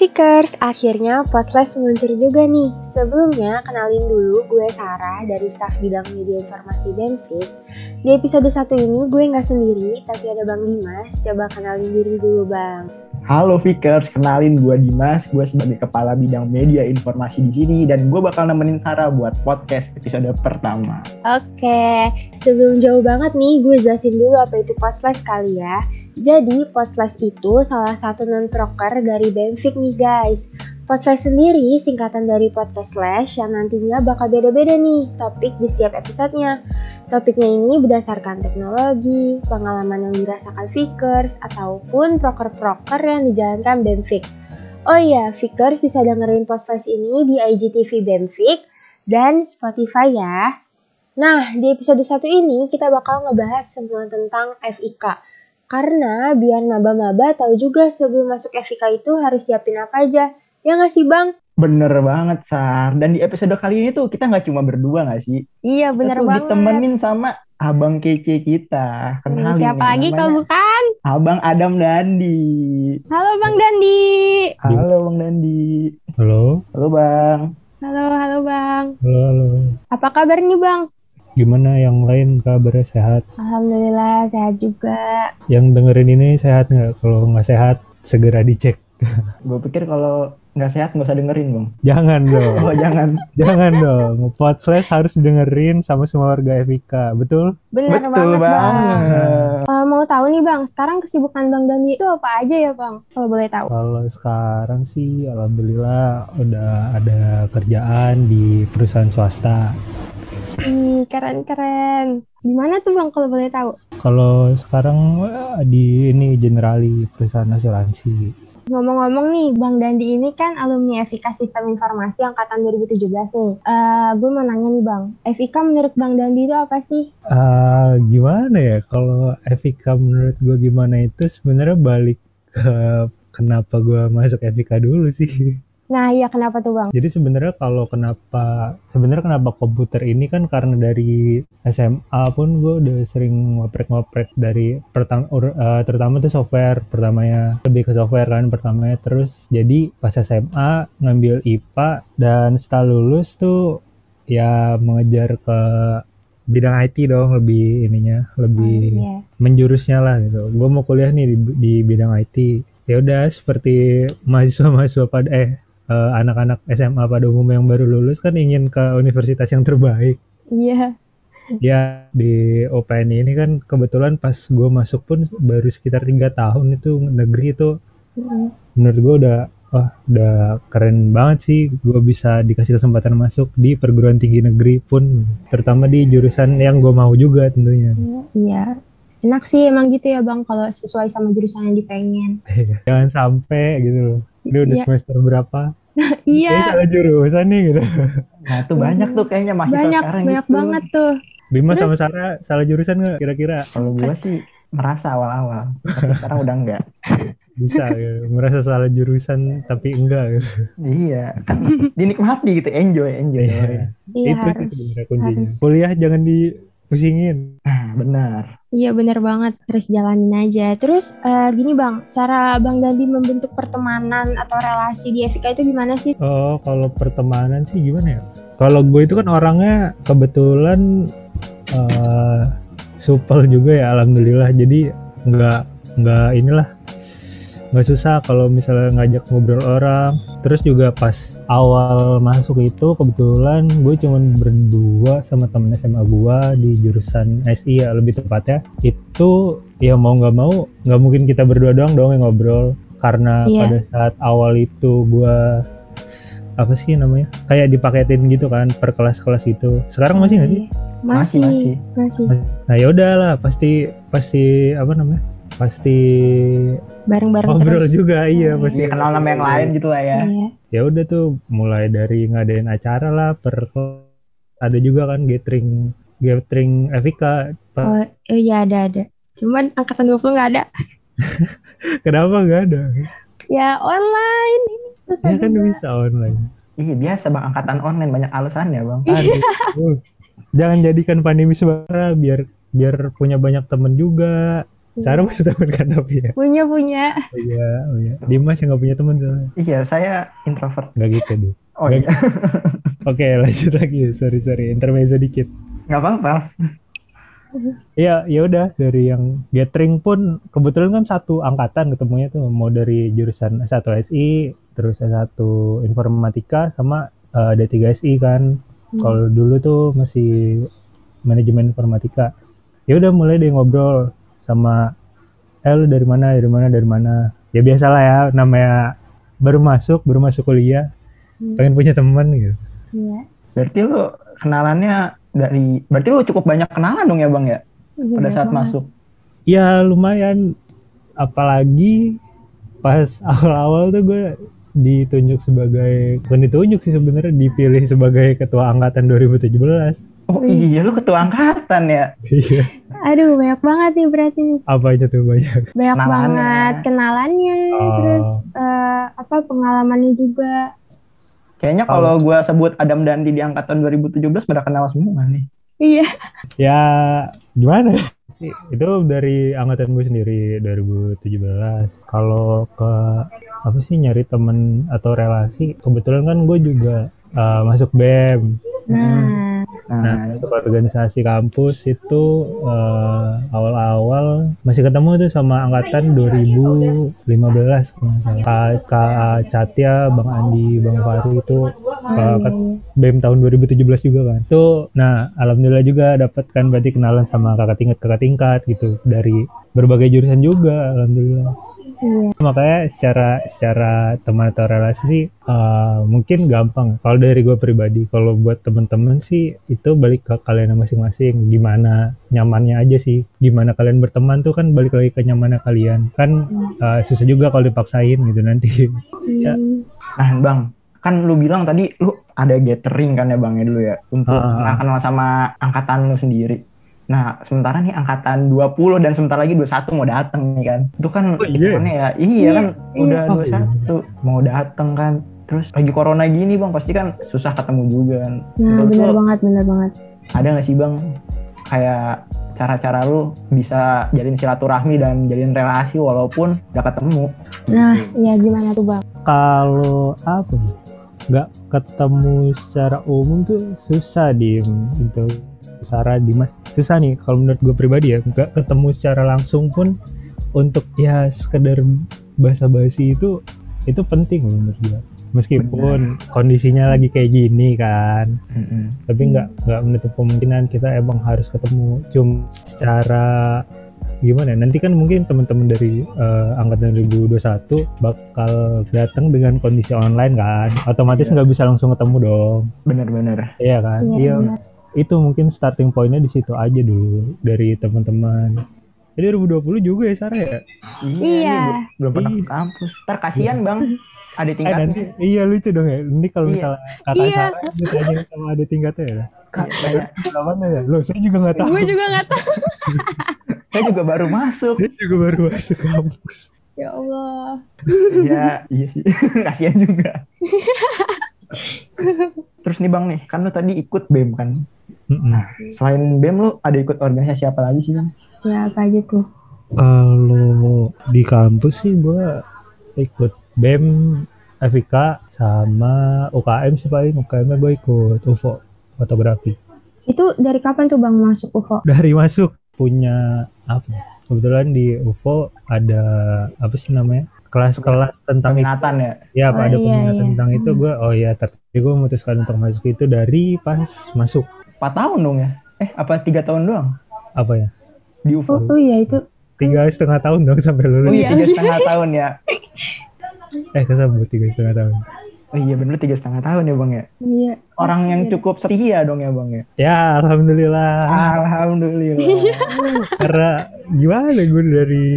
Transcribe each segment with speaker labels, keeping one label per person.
Speaker 1: Fikers, akhirnya Podslash meluncur juga nih. Sebelumnya, kenalin dulu gue Sarah dari staf bidang media informasi Benfit. Di episode satu ini gue nggak sendiri, tapi ada Bang Dimas. Coba kenalin diri dulu Bang.
Speaker 2: Halo Fikers, kenalin gue Dimas, gue sebagai kepala bidang media informasi di sini dan gue bakal nemenin Sarah buat podcast episode pertama.
Speaker 1: Oke, sebelum jauh banget nih, gue jelasin dulu apa itu Podslash kali ya. Jadi, Podslash itu salah satu non-proker dari Benfik nih guys. Podslash sendiri singkatan dari podcast slash yang nantinya bakal beda-beda nih topik di setiap episodenya. Topiknya ini berdasarkan teknologi, pengalaman yang dirasakan Fikers, ataupun proker-proker yang dijalankan Benfik. Oh iya, Fikers bisa dengerin Podslash ini di IGTV Benfik dan Spotify ya. Nah, di episode satu ini kita bakal ngebahas semua tentang FIK. Karena biar maba-maba tahu juga sebelum masuk FIK itu harus siapin apa aja. Ya nggak sih Bang?
Speaker 2: Bener banget Sar. Dan di episode kali ini tuh kita nggak cuma berdua nggak sih?
Speaker 1: Iya bener
Speaker 2: Kita tuh
Speaker 1: banget.
Speaker 2: ditemenin sama abang kece kita. Kenalin
Speaker 3: Siapa
Speaker 2: nih,
Speaker 3: lagi kalau bukan?
Speaker 2: Abang Adam Dandi.
Speaker 3: Halo Bang Dandi.
Speaker 2: Halo Bang Dandi.
Speaker 4: Halo,
Speaker 2: Halo Bang.
Speaker 3: Halo, halo Bang.
Speaker 4: halo, halo.
Speaker 3: Apa kabar nih Bang?
Speaker 4: Gimana yang lain kabarnya sehat?
Speaker 3: Alhamdulillah sehat juga.
Speaker 4: Yang dengerin ini sehat nggak? Kalau nggak sehat, segera dicek.
Speaker 2: Gue pikir kalau nggak sehat nggak usah dengerin Bang.
Speaker 4: Jangan dong,
Speaker 2: Oh jangan.
Speaker 4: jangan dong. Podcast harus dengerin sama semua warga FIK, betul?
Speaker 3: Bener
Speaker 2: Betul
Speaker 3: banget Bang.
Speaker 2: banget.
Speaker 3: Eh, mau tahu nih Bang, sekarang kesibukan Bang Dandi itu apa aja ya Bang? Kalau boleh tahu.
Speaker 4: Kalau sekarang sih, alhamdulillah udah ada kerjaan di perusahaan swasta.
Speaker 3: Ih, keren-keren. Gimana tuh Bang kalau boleh tahu?
Speaker 4: Kalau sekarang eh, di ini generali perusahaan asuransi.
Speaker 3: Ngomong-ngomong nih, Bang Dandi ini kan alumni FIK Sistem Informasi Angkatan 2017 nih. Eh, gue mau nanya nih Bang, FIK menurut Bang Dandi itu apa sih?
Speaker 4: Ah, gimana ya kalau FIK menurut gue gimana itu sebenarnya balik ke kenapa gue masuk FIK dulu sih.
Speaker 3: Nah iya kenapa tuh Bang?
Speaker 4: Jadi sebenarnya kalau kenapa sebenarnya kenapa komputer ini kan karena dari SMA pun gue udah sering ngoprek-ngoprek dari pertama terutama tuh software pertamanya lebih ke software kan pertamanya terus jadi pas SMA ngambil IPA dan setelah lulus tuh ya mengejar ke bidang IT dong lebih ininya lebih
Speaker 3: Iya.
Speaker 4: menjurusnya lah gitu. Gue mau kuliah nih di, di bidang IT. Ya udah seperti mahasiswa-mahasiswa pada eh eh, anak-anak SMA pada umumnya yang baru lulus kan ingin ke universitas yang terbaik.
Speaker 3: Iya.
Speaker 4: Ya di OPN ini kan kebetulan pas gue masuk pun baru sekitar tiga tahun itu negeri itu
Speaker 3: Mm.
Speaker 4: menurut gue udah wah udah keren banget sih gue bisa dikasih kesempatan masuk di perguruan tinggi negeri pun terutama di jurusan yang gue mau juga tentunya.
Speaker 3: Iya. Enak sih emang gitu ya Bang kalau sesuai sama jurusan yang dipengen.
Speaker 4: Jangan sampai gitu loh. Ini udah
Speaker 3: Iya.
Speaker 4: semester berapa?
Speaker 3: Iya.
Speaker 4: salah jurusan nih gitu.
Speaker 2: Nah tuh banyak tuh kayaknya mahasiswa
Speaker 3: Banyak
Speaker 2: sekarang
Speaker 3: banyak
Speaker 2: gitu.
Speaker 3: banget tuh.
Speaker 4: Bima
Speaker 3: Terus-
Speaker 4: sama Sarah salah jurusan nggak kira-kira?
Speaker 2: Kalau gue sih merasa awal-awal, tapi sekarang udah enggak.
Speaker 4: Bisa gitu. merasa salah jurusan tapi enggak gitu.
Speaker 2: Iya, kan dinikmati gitu, enjoy, enjoy.
Speaker 4: Iya.
Speaker 3: Iya
Speaker 4: Itu
Speaker 3: harus.
Speaker 4: sih sebenarnya kuncinya.
Speaker 3: harus.
Speaker 4: Kuliah jangan dipusingin.
Speaker 2: Nah, benar.
Speaker 3: Iya bener banget. Terus jalanin aja. Terus eh, gini Bang, cara Bang Dandi membentuk pertemanan atau relasi di FIK itu gimana sih?
Speaker 4: Oh, kalau pertemanan sih gimana ya? Kalau gue itu kan orangnya kebetulan eh supel juga ya, alhamdulillah. Jadi nggak nggak inilah nggak susah kalau misalnya ngajak ngobrol orang. Terus juga pas awal masuk itu kebetulan gue cuman berdua sama temen SMA gue di jurusan SI ya lebih tepatnya. Itu ya mau nggak mau nggak mungkin kita berdua doang dong yang ngobrol karena
Speaker 3: Iya.
Speaker 4: pada saat awal itu gue apa sih namanya kayak dipaketin gitu kan per kelas-kelas itu sekarang masih nggak sih
Speaker 3: Masih,
Speaker 2: Masih,
Speaker 3: masih.
Speaker 4: nah ya udahlah pasti pasti apa namanya pasti
Speaker 3: Bareng-bareng
Speaker 4: ngobrol
Speaker 3: terus.
Speaker 4: juga iya pasti
Speaker 2: Iya, kenal nama yang lain gitu lah ya.
Speaker 3: Iya.
Speaker 4: ya udah tuh mulai dari ngadain acara lah per ada juga kan gathering gathering Pa-
Speaker 3: Oh, oh iya ada ada. Cuman angkatan 20 nggak ada.
Speaker 4: kenapa nggak ada
Speaker 3: Ya online ini susah
Speaker 4: ya kan
Speaker 3: juga.
Speaker 4: bisa online
Speaker 2: Iya biasa bang angkatan online banyak alasannya bang.
Speaker 4: Aduh. jangan jadikan pandemi sebenarnya biar biar punya banyak temen juga Sarah punya teman kan tapi ya.
Speaker 3: Punya punya.
Speaker 4: Iya, oh iya. Dimas yang gak punya teman.
Speaker 2: Iya, saya introvert.
Speaker 4: Gak gitu deh.
Speaker 2: Oh iya,
Speaker 4: Oke, lanjut lagi. Sorry, sorry. Intermezzo dikit.
Speaker 2: nggak apa-apa.
Speaker 4: Iya, ya udah dari yang gathering pun kebetulan kan satu angkatan ketemunya tuh mau dari jurusan S1 SI, terus S1 informatika sama eh, D3 SI kan. Kalau dulu tuh masih manajemen informatika. Ya udah mulai deh ngobrol sama eh lu dari mana, dari mana, dari mana. Ya biasalah ya namanya baru masuk, baru masuk kuliah. Pengen punya teman gitu.
Speaker 3: Iya.
Speaker 2: Berarti lu kenalannya dari, berarti lu cukup banyak kenalan dong ya bang ya?
Speaker 3: Iya,
Speaker 2: Pada saat
Speaker 3: banget.
Speaker 2: masuk.
Speaker 4: ya lumayan apalagi pas awal-awal tuh gue ditunjuk sebagai bukan ditunjuk sih sebenarnya dipilih sebagai ketua angkatan 2017
Speaker 2: Oh iya, lu ketua angkatan ya?
Speaker 4: iya
Speaker 3: Aduh, banyak banget nih berarti
Speaker 4: apa aja tuh banyak
Speaker 3: Banyak
Speaker 2: Kenalannya.
Speaker 3: banget kenalannya,
Speaker 4: Oh.
Speaker 3: terus eh, apa pengalamannya juga.
Speaker 2: Kayaknya kalau gua sebut Adam Dandi di angkatan 2017 pada kenal semua nih.
Speaker 3: Iya.
Speaker 4: ya gimana ya? itu dari angkatan gue sendiri 2017 kalau ke apa sih nyari temen atau relasi kebetulan kan gue juga uh, masuk BEM
Speaker 3: Nah,
Speaker 2: Nah,
Speaker 4: Nah, masuk organisasi kampus itu eh, awal-awal masih ketemu tuh sama angkatan 2015 kalau nggak salah. Kak, Catya, Bang Andi, Bang Fahri itu eh, ket- BEM tahun 2017 juga kan. Itu nah alhamdulillah juga dapat kan berarti kenalan sama kakak tingkat kakak tingkat gitu dari berbagai jurusan juga alhamdulillah.
Speaker 3: Iya.
Speaker 4: Makanya secara secara teman atau relasi sih eh, mungkin gampang. Kalau dari gue pribadi, kalau buat temen-temen sih itu balik ke kalian masing-masing. Gimana nyamannya aja sih. Gimana kalian berteman tuh kan balik lagi ke nyamannya kalian. Kan eh, susah juga kalau dipaksain gitu nanti. ya.
Speaker 2: nah bang, kan lu bilang tadi lu ada gathering kan ya bang ya dulu ya untuk
Speaker 4: Ah, ah.
Speaker 2: kenal sama angkatan lu sendiri. Nah, sementara nih angkatan 20 dan sebentar lagi 21 mau dateng nih kan. Itu kan
Speaker 4: Oh, iya?
Speaker 2: ya. Iya kan udah
Speaker 4: Oh, iya.
Speaker 2: 21 mau dateng kan. Terus lagi corona gini bang pasti kan susah ketemu juga kan.
Speaker 3: Nah, benar
Speaker 2: lu
Speaker 3: banget, benar banget.
Speaker 2: ada nggak sih bang kayak cara-cara lu bisa jalin silaturahmi dan jalin relasi walaupun udah ketemu.
Speaker 3: Nah, iya gimana tuh, Bang?
Speaker 4: Kalau apa ya, nggak ketemu secara umum tuh susah dim itu Sarah Dimas. Susah nih kalau menurut gue pribadi ya nggak ketemu secara langsung pun untuk ya sekedar basa-basi itu itu penting menurut gue meskipun kondisinya lagi kayak gini kan.
Speaker 2: Mm-mm.
Speaker 4: tapi nggak nggak menutup kemungkinan kita emang harus ketemu. Cuma secara gimana ya, nanti kan mungkin teman-teman dari eh, angkatan 2021 bakal datang dengan kondisi online kan otomatis nggak bisa langsung ketemu dong
Speaker 2: Bener-bener.
Speaker 4: iya kan iya
Speaker 3: benar.
Speaker 4: itu mungkin starting pointnya di situ aja dulu dari teman-teman jadi 2020 juga ya Sarah ya
Speaker 3: Iya.
Speaker 2: nih, belum pernah
Speaker 4: Iya.
Speaker 2: ke kampus. Ntar kasihan bang, ada
Speaker 4: eh
Speaker 2: tingkatnya.
Speaker 4: nanti iya lucu dong ya nanti kalau
Speaker 2: Iya.
Speaker 4: misalnya kakak
Speaker 3: Iya.
Speaker 4: Sarah ditanya sama ada tingkatnya ya mana ya loh saya juga nggak tahu
Speaker 3: Gue juga nggak tahu.
Speaker 2: Saya juga baru masuk.
Speaker 4: saya juga baru masuk kampus
Speaker 3: Ya Allah.
Speaker 2: Iya, iya sih. kasihan juga. Terus nih bang nih, kan lu tadi ikut BEM kan. Nah, selain BEM lu ada ikut organisasi apa lagi sih bang?
Speaker 3: Ya apa aja tuh?
Speaker 4: Kalau di kampus sih gue ikut BEM, FIK, sama UKM sih paling UKM gue ikut UFO fotografi.
Speaker 3: Itu dari kapan tuh Bang masuk UFO?
Speaker 4: Dari masuk punya apa? ya? Kebetulan di UFO ada apa sih namanya? Kelas-kelas tentang itu.
Speaker 2: Peminatan ya.
Speaker 4: Ya,
Speaker 3: Oh,
Speaker 4: ada
Speaker 3: iya,
Speaker 4: peminat
Speaker 3: iya.
Speaker 4: tentang itu gue. Oh ya, tapi gue memutuskan untuk masuk itu dari pas masuk
Speaker 2: 4 tahun dong ya? Eh, apa tiga tahun doang?
Speaker 4: apa ya?
Speaker 2: Di UFO?
Speaker 3: Oh, oh iya itu.
Speaker 4: Tiga setengah tahun dong sampai
Speaker 2: Oh
Speaker 4: lulus.
Speaker 2: iya, tiga setengah tahun ya.
Speaker 4: Eh, kesebut tiga setengah tahun.
Speaker 2: Oh iya bener tiga setengah tahun ya bang ya.
Speaker 3: Iya.
Speaker 2: Orang yang cukup setia dong ya bang ya.
Speaker 4: Ya, alhamdulillah.
Speaker 2: Alhamdulillah.
Speaker 4: karena gimana gue dari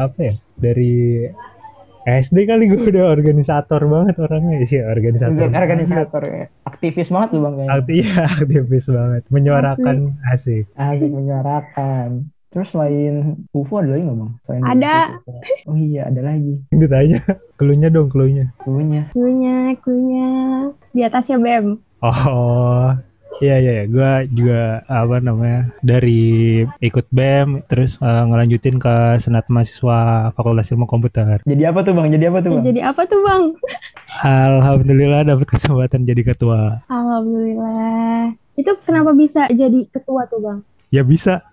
Speaker 4: apa ya dari SD kali gue udah organisator banget orangnya sih organisator
Speaker 2: Organisator ya. Aktivis banget tuh bang ya.
Speaker 4: Akti iya, aktivis banget menyuarakan asik
Speaker 2: Asik menyuarakan. Terus selain UFO ada lagi nggak bang? Selain
Speaker 3: Ada.
Speaker 2: UFO. Oh iya ada lagi.
Speaker 4: ditanya keluhnya dong keluhnya
Speaker 2: Punya.
Speaker 3: Klunya, klunya. Di atasnya BEM.
Speaker 4: oh Iya iya, iya. gue juga apa namanya dari ikut BEM terus eh, ngelanjutin ke senat mahasiswa Fakultas Ilmu Komputer.
Speaker 2: Jadi apa tuh bang? Jadi apa tuh
Speaker 3: Ya,
Speaker 2: bang?
Speaker 3: jadi apa tuh bang?
Speaker 4: Alhamdulillah dapat kesempatan jadi ketua.
Speaker 3: Alhamdulillah. Itu kenapa bisa jadi ketua tuh bang?
Speaker 4: Ya bisa.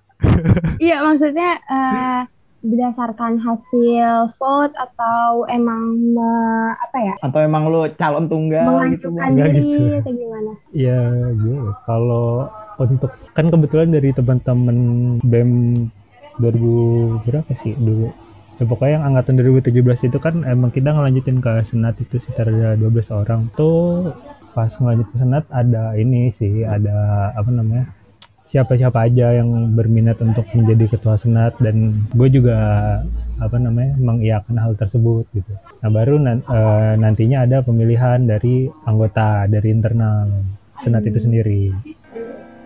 Speaker 3: Iya maksudnya eh, berdasarkan hasil vote atau emang me- apa ya
Speaker 2: Atau emang lu calon tunggal gitu?
Speaker 4: Enggak
Speaker 3: diri
Speaker 4: gitu.
Speaker 3: atau gimana?
Speaker 4: Ya gue kalau untuk kan kebetulan dari teman-teman BEM 2000 berapa sih dulu ya pokoknya yang angkatan 2017 itu kan emang kita ngelanjutin ke senat itu sekitar ada 12 orang tuh pas ngelanjut ke senat ada ini sih ada apa namanya siapa-siapa aja yang berminat untuk menjadi ketua senat dan gue juga apa namanya mengiyakan hal tersebut gitu. Nah baru nan- eh, nantinya ada pemilihan dari anggota dari internal senat itu sendiri.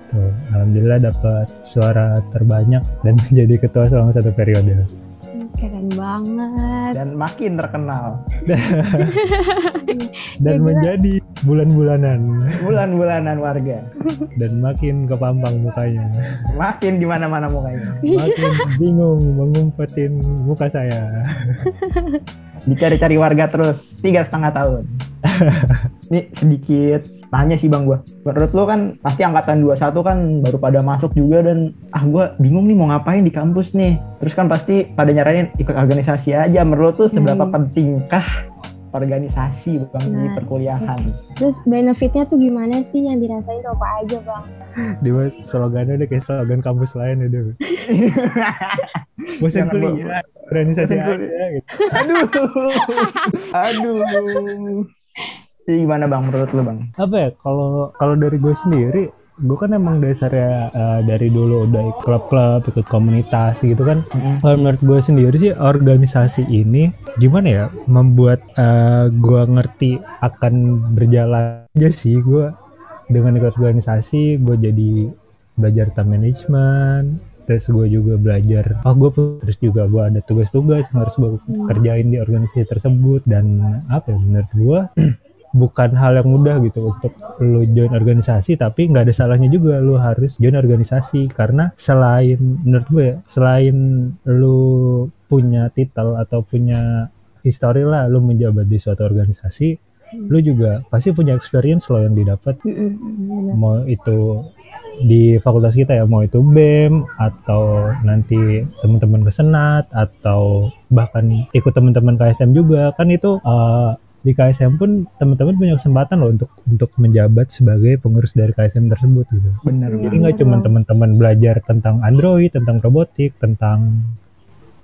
Speaker 4: Tuh, alhamdulillah dapat suara terbanyak dan menjadi ketua selama satu periode.
Speaker 3: Keren banget.
Speaker 2: Dan makin terkenal.
Speaker 4: Dan
Speaker 3: Ya,
Speaker 4: menjadi bulan-bulanan
Speaker 2: Bulan-bulanan warga.
Speaker 4: dan makin kepampang mukanya.
Speaker 2: Makin di mana-mana mukanya.
Speaker 4: Makin bingung mengumpetin muka saya.
Speaker 2: Dicari-cari warga terus tiga setengah tahun. Nih sedikit tanya sih bang gua. Menurut lu kan pasti angkatan 21 kan baru pada masuk juga dan ah gua bingung nih mau ngapain di kampus nih. Terus kan pasti pada nyaranin ikut organisasi aja. Menurut lu seberapa
Speaker 3: Hmm.
Speaker 2: pentingkah organisasi bang di
Speaker 3: Nah.
Speaker 2: perkuliahan?
Speaker 3: Terus benefitnya tuh gimana sih yang dirasain tuh apa aja bang?
Speaker 4: Dia slogannya udah kayak slogan kampus lain udah. Bosan kuliah, organisasi aja gitu.
Speaker 2: Aduh, aduh. Jadi gimana bang menurut lu bang?
Speaker 4: Apa ya kalau kalau dari gue sendiri gue kan emang dasarnya eh, dari dulu udah ikut klub-klub, ikut komunitas gitu kan. Kalau menurut gue sendiri sih organisasi ini gimana ya membuat eh, gue ngerti akan berjalan aja sih gue dengan ikut organisasi gue jadi belajar time management terus gue juga belajar oh gue terus juga gue ada tugas-tugas yang harus gue kerjain di organisasi tersebut dan apa ya menurut gue bukan hal yang mudah gitu untuk lu join organisasi tapi nggak ada salahnya juga lu harus join organisasi. Karena selain menurut gue ya selain lu punya titel atau punya history lah lu menjabat di suatu organisasi lu juga pasti punya experience lo yang didapat. Mau itu di fakultas kita ya mau itu BEM atau nanti teman-teman ke senat atau bahkan ikut teman-teman KSM juga. Kan itu eh, di KSM pun teman-teman punya kesempatan loh untuk untuk menjabat sebagai pengurus dari KSM tersebut gitu.
Speaker 2: Bener
Speaker 4: Jadi nggak cuma teman-teman belajar tentang Android, tentang robotik, tentang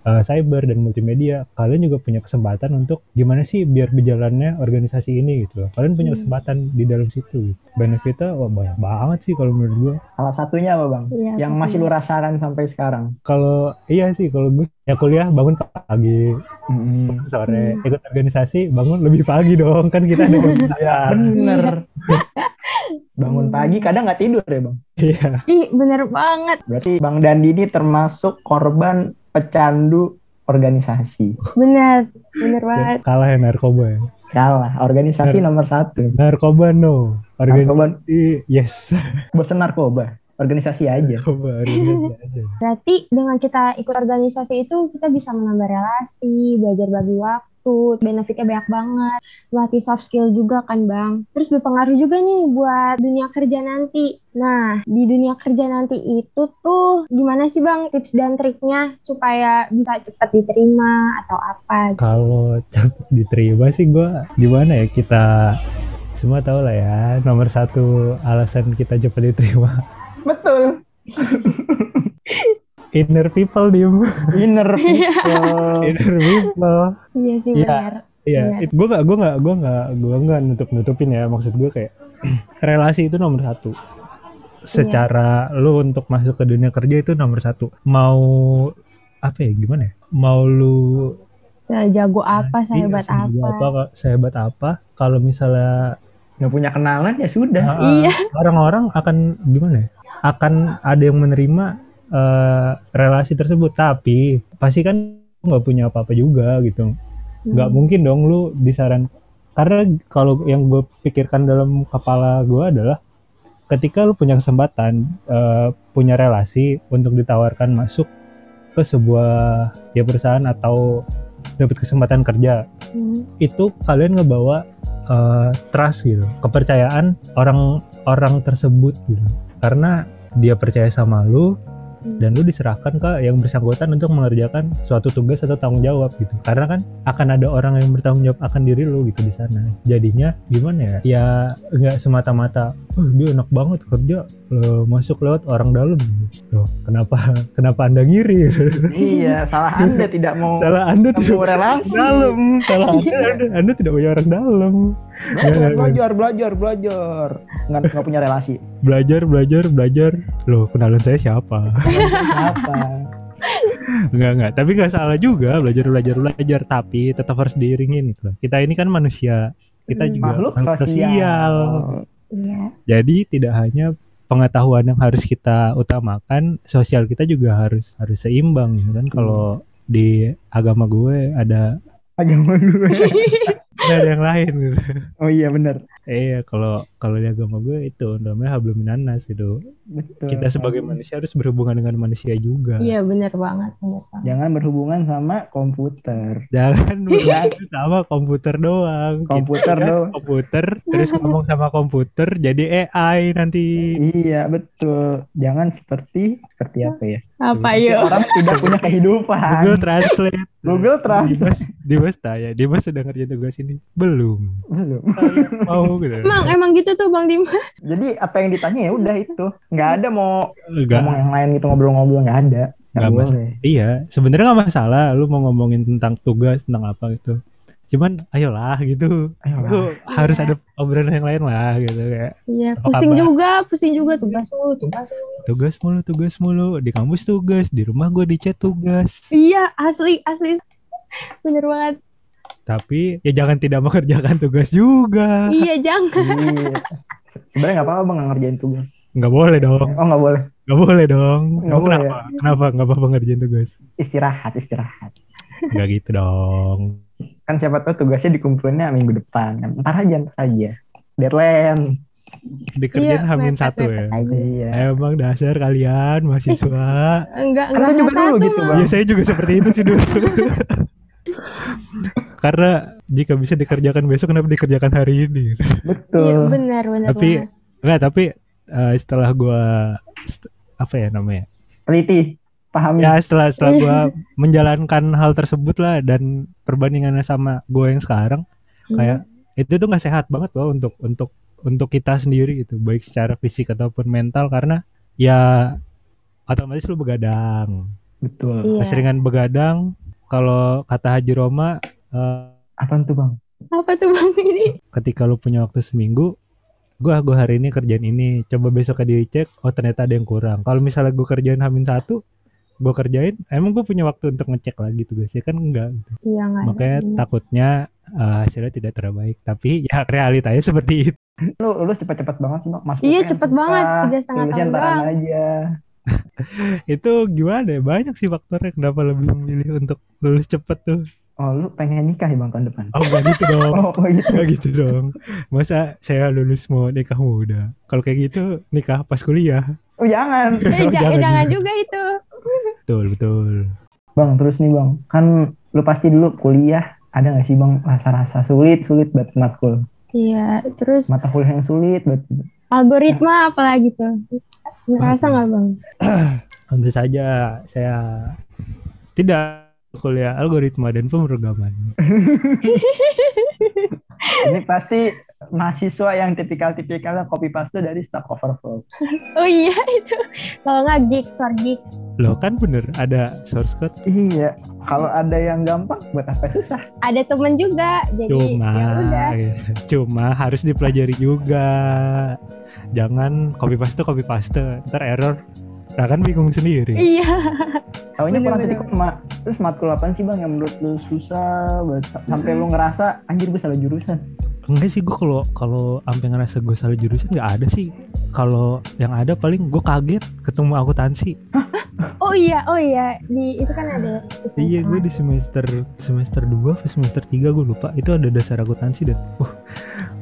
Speaker 4: uh, cyber dan multimedia, kalian juga punya kesempatan untuk gimana sih biar berjalannya organisasi ini gitu loh. Kalian punya kesempatan di dalam situ. Benefitnya wah, banyak banget sih kalau menurut gue.
Speaker 2: Salah satunya apa bang?
Speaker 3: Iya,
Speaker 2: yang masih lu rasakan sampai sekarang?
Speaker 4: Kalau iya sih kalau gue ya kuliah bangun pagi, sore ikut organisasi bangun lebih pagi dong kan kita ada kebiasaan.
Speaker 2: Bener. Bangun pagi kadang nggak tidur ya bang?
Speaker 4: Iya.
Speaker 3: Ih bener banget.
Speaker 2: Berarti bang Dandi ini termasuk korban pecandu organisasi.
Speaker 3: Bener. Bener banget.
Speaker 4: Kalah ya narkoba ya.
Speaker 2: Kalah. Organisasi nomor satu.
Speaker 4: Narkoba no. Organisasi
Speaker 2: Narkoba,
Speaker 4: yes.
Speaker 2: bosen narkoba. Organisasi aja.
Speaker 3: Berarti dengan kita ikut organisasi itu kita bisa menambah relasi, belajar bagi waktu, benefitnya banyak banget, melatih soft skill juga kan bang. Terus berpengaruh juga nih buat dunia kerja nanti. Nah di dunia kerja nanti itu tuh gimana sih bang tips dan triknya supaya bisa cepat diterima atau apa?
Speaker 4: Kalau cepet diterima sih gue gimana ya kita semua tahu lah ya nomor satu alasan kita cepat diterima
Speaker 2: Betul.
Speaker 4: inner people diem
Speaker 2: Inner people.
Speaker 4: inner people
Speaker 3: Iya sih
Speaker 4: Iya.
Speaker 3: benar.
Speaker 4: Iya,
Speaker 3: Benar.
Speaker 4: gue gak, gue gak, gue gak, gue gak nutup nutupin ya. Maksud gue kayak relasi itu nomor satu. Secara lu untuk masuk ke dunia kerja itu nomor satu. Mau apa ya? Gimana ya? Mau lu
Speaker 3: Sejago apa, sehebat
Speaker 4: iya, sejago
Speaker 3: apa?
Speaker 4: apa, sehebat apa? Kalau misalnya
Speaker 2: Nggak punya kenalan ya sudah.
Speaker 4: uh,
Speaker 3: Iya.
Speaker 4: orang-orang akan gimana ya? Akan ada yang menerima eh, relasi tersebut, tapi pasti kan nggak punya apa-apa juga gitu. nggak mungkin dong lu disaran karena kalau yang gue pikirkan dalam kepala gue adalah ketika lu punya kesempatan eh, punya relasi untuk ditawarkan masuk ke sebuah ya perusahaan atau dapat kesempatan kerja
Speaker 3: Hmm.
Speaker 4: itu kalian ngebawa eh, trust gitu kepercayaan orang orang tersebut gitu karena dia percaya sama lu dan lu diserahkan ke yang bersangkutan untuk mengerjakan suatu tugas atau tanggung jawab gitu. Karena kan akan ada orang yang bertanggung jawab akan diri lu gitu di sana. Jadinya gimana ya? Ya nggak semata-mata oh dia enak banget kerja eh, masuk lewat orang dalam. Loh kenapa kenapa anda ngiri
Speaker 2: iya salah anda tidak mau
Speaker 4: salah anda tidak orang
Speaker 2: relasi.
Speaker 4: dalam. Salah anda, anda anda tidak punya orang dalam.
Speaker 2: Belajar belajar belajar belajar. Nggak nggak punya relasi.
Speaker 4: Belajar belajar belajar. Loh kenalan saya siapa?
Speaker 2: Apa
Speaker 4: Enggak enggak, tapi nggak salah juga belajar belajar belajar, tapi tetap harus diiringin itu. Kita ini kan manusia, kita
Speaker 3: Hmm.
Speaker 4: juga
Speaker 2: makhluk
Speaker 4: makhluk
Speaker 2: sosial,
Speaker 3: Iya.
Speaker 4: Jadi tidak hanya pengetahuan yang harus kita utamakan, sosial kita juga harus harus seimbang gitu kan. Kalau di agama gue ada
Speaker 2: agama gue
Speaker 4: ada yang lain gitu.
Speaker 2: oh iya benar
Speaker 4: Iya, kalau kalau di agama gue itu namanya hablum minanas gitu.
Speaker 2: betul
Speaker 4: Kita sebagai manusia harus berhubungan dengan manusia juga.
Speaker 3: Iya benar banget, benar banget.
Speaker 2: jangan berhubungan sama komputer
Speaker 4: Jangan berhubungan sama komputer doang. Kita
Speaker 2: komputer
Speaker 4: kan
Speaker 2: doang
Speaker 4: komputer terus ngomong sama komputer jadi AI nanti
Speaker 2: iya betul jangan seperti seperti apa ya
Speaker 3: Apa yuk?
Speaker 2: orang tidak punya kehidupan
Speaker 4: Google Translate
Speaker 2: Google Translate
Speaker 4: Dimas Dimas tanya Dimas sudah ngerjain tugas ini belum.
Speaker 2: Belum.
Speaker 4: Mau gitu
Speaker 3: Emang emang gitu tuh Bang Dimas.
Speaker 2: jadi apa yang ditanya ya udah itu. Nggak ada mau
Speaker 4: enggak
Speaker 2: ngomong yang lain gitu ngobrol-ngobrol nggak ada. Nggak
Speaker 4: Nggak mas-
Speaker 2: boleh
Speaker 4: iya sebenarnya nggak masalah. Lu mau ngomongin tentang tugas tentang apa gitu. Cuman ayolah gitu.
Speaker 2: Ayolah.
Speaker 4: Lu harus ada obrolan yang lain lah gitu kayak
Speaker 3: Iya,
Speaker 4: Apa
Speaker 3: pusing
Speaker 4: kabar?
Speaker 3: juga, pusing juga. Tugas mulu, tugas mulu.
Speaker 4: tugas mulu tugas mulu. Di kampus tugas di rumah gue di chat tugas.
Speaker 3: Iya, asli, asli. Bener banget.
Speaker 4: Tapi ya jangan tidak mengerjakan tugas juga.
Speaker 3: Iya, jangan.
Speaker 2: Iya. sebenarnya nggak apa-apa bang nggak ngerjain tugas.
Speaker 4: Nggak boleh dong.
Speaker 2: Oh nggak boleh.
Speaker 4: Nggak boleh dong.
Speaker 2: Nggak boleh
Speaker 4: kenapa? Kenapa nggak apa-apa ngerjain tugas?
Speaker 2: Istirahat istirahat.
Speaker 4: Nggak gitu dong.
Speaker 2: Kan siapa tahu tugasnya dikumpulinnya minggu depan. Kan ntar aja ntar aja. Deadline.
Speaker 4: Dikerjain
Speaker 3: Iya,
Speaker 4: hamin satu ya?
Speaker 2: iya.
Speaker 4: Emang dasar kalian mahasiswa.
Speaker 3: Enggak,
Speaker 2: Kan
Speaker 3: enggak
Speaker 2: lu juga
Speaker 3: satu,
Speaker 2: dulu gitu. Bang.
Speaker 4: ya saya juga seperti itu sih dulu karena jika bisa dikerjakan besok kenapa dikerjakan hari ini
Speaker 3: Iya,
Speaker 2: betul
Speaker 3: benar, benar.
Speaker 4: tapi
Speaker 3: banget.
Speaker 4: enggak tapi eh, setelah gua st- apa ya namanya
Speaker 2: teliti pahami
Speaker 4: ya setelah setelah gua menjalankan hal tersebut lah dan perbandingannya sama gua yang sekarang kayak itu tuh nggak sehat banget loh untuk untuk untuk kita sendiri gitu baik secara fisik ataupun mental karena ya otomatis lu begadang
Speaker 2: betul
Speaker 3: Iya.
Speaker 4: keseringan begadang kalau kata Haji Roma eh,
Speaker 2: apa tuh bang
Speaker 3: Apa tuh Bang ini?
Speaker 4: ketika lu punya waktu seminggu gua gua hari ini kerjain ini coba besoknya dicek oh ternyata ada yang kurang kalau misalnya gua kerjain hamin satu gua kerjain emang gua punya waktu untuk ngecek lagi tuh guys ya kan enggak gitu.
Speaker 3: Iya, enggak. ada.
Speaker 4: makanya takutnya eh, hasilnya tidak terbaik tapi ya realitanya seperti itu
Speaker 2: lu lulus cepet-cepet banget sih bang masuk
Speaker 3: Iya, cepet banget. Tiga setengah tahun
Speaker 2: aja
Speaker 4: itu gimana ya banyak sih faktornya kenapa lebih memilih untuk lulus cepet tuh
Speaker 2: oh lu pengen nikah ya bang tahun depan?
Speaker 4: Oh enggak gitu dong.
Speaker 2: Oh, oh gitu.
Speaker 4: Enggak gitu dong. Masa saya lulus mau nikah muda? Kalau kayak gitu nikah pas kuliah.
Speaker 2: Oh jangan.
Speaker 3: Eh, ja-
Speaker 4: Jangan.
Speaker 3: jangan juga itu.
Speaker 4: betul betul.
Speaker 2: Bang terus nih bang. Kan lu pasti dulu kuliah ada gak sih bang rasa-rasa sulit sulit buat matkul
Speaker 3: Iya, terus
Speaker 2: mata kuliah yang sulit buat
Speaker 3: algoritma apalagi tuh. Ngerasa nggak Bang?
Speaker 4: Tentu saja saya tidak kuliah algoritma dan pemrograman.
Speaker 2: ini pasti mahasiswa yang tipikal-tipikal copy paste dari Stack Overflow
Speaker 3: Oh iya itu. Kalau nggak gigs, for gigs.
Speaker 4: Loh kan bener ada source code
Speaker 2: iya kalau ada yang gampang buat apa susah
Speaker 3: Ada temen juga, jadi
Speaker 4: cuma
Speaker 3: ya udah.
Speaker 4: cuma harus dipelajari juga. Jangan copy paste copy paste ntar error. Nah kan bingung sendiri.
Speaker 3: Iya. Bener,
Speaker 2: kurang titik koma. Terus matkul apaan sih bang yang menurut lu susah banget sampai lu ngerasa anjir gue salah jurusan.
Speaker 4: Enggak sih gue kalau kalau sampai ngerasa gue salah jurusan nggak ada sih. Kalau yang ada paling gue kaget ketemu akuntansi.
Speaker 3: Oh iya, oh iya. Di itu kan ada sistem.
Speaker 4: Iya gue di semester semester 2 atau semester 3 gue lupa itu ada dasar akuntansi dan uh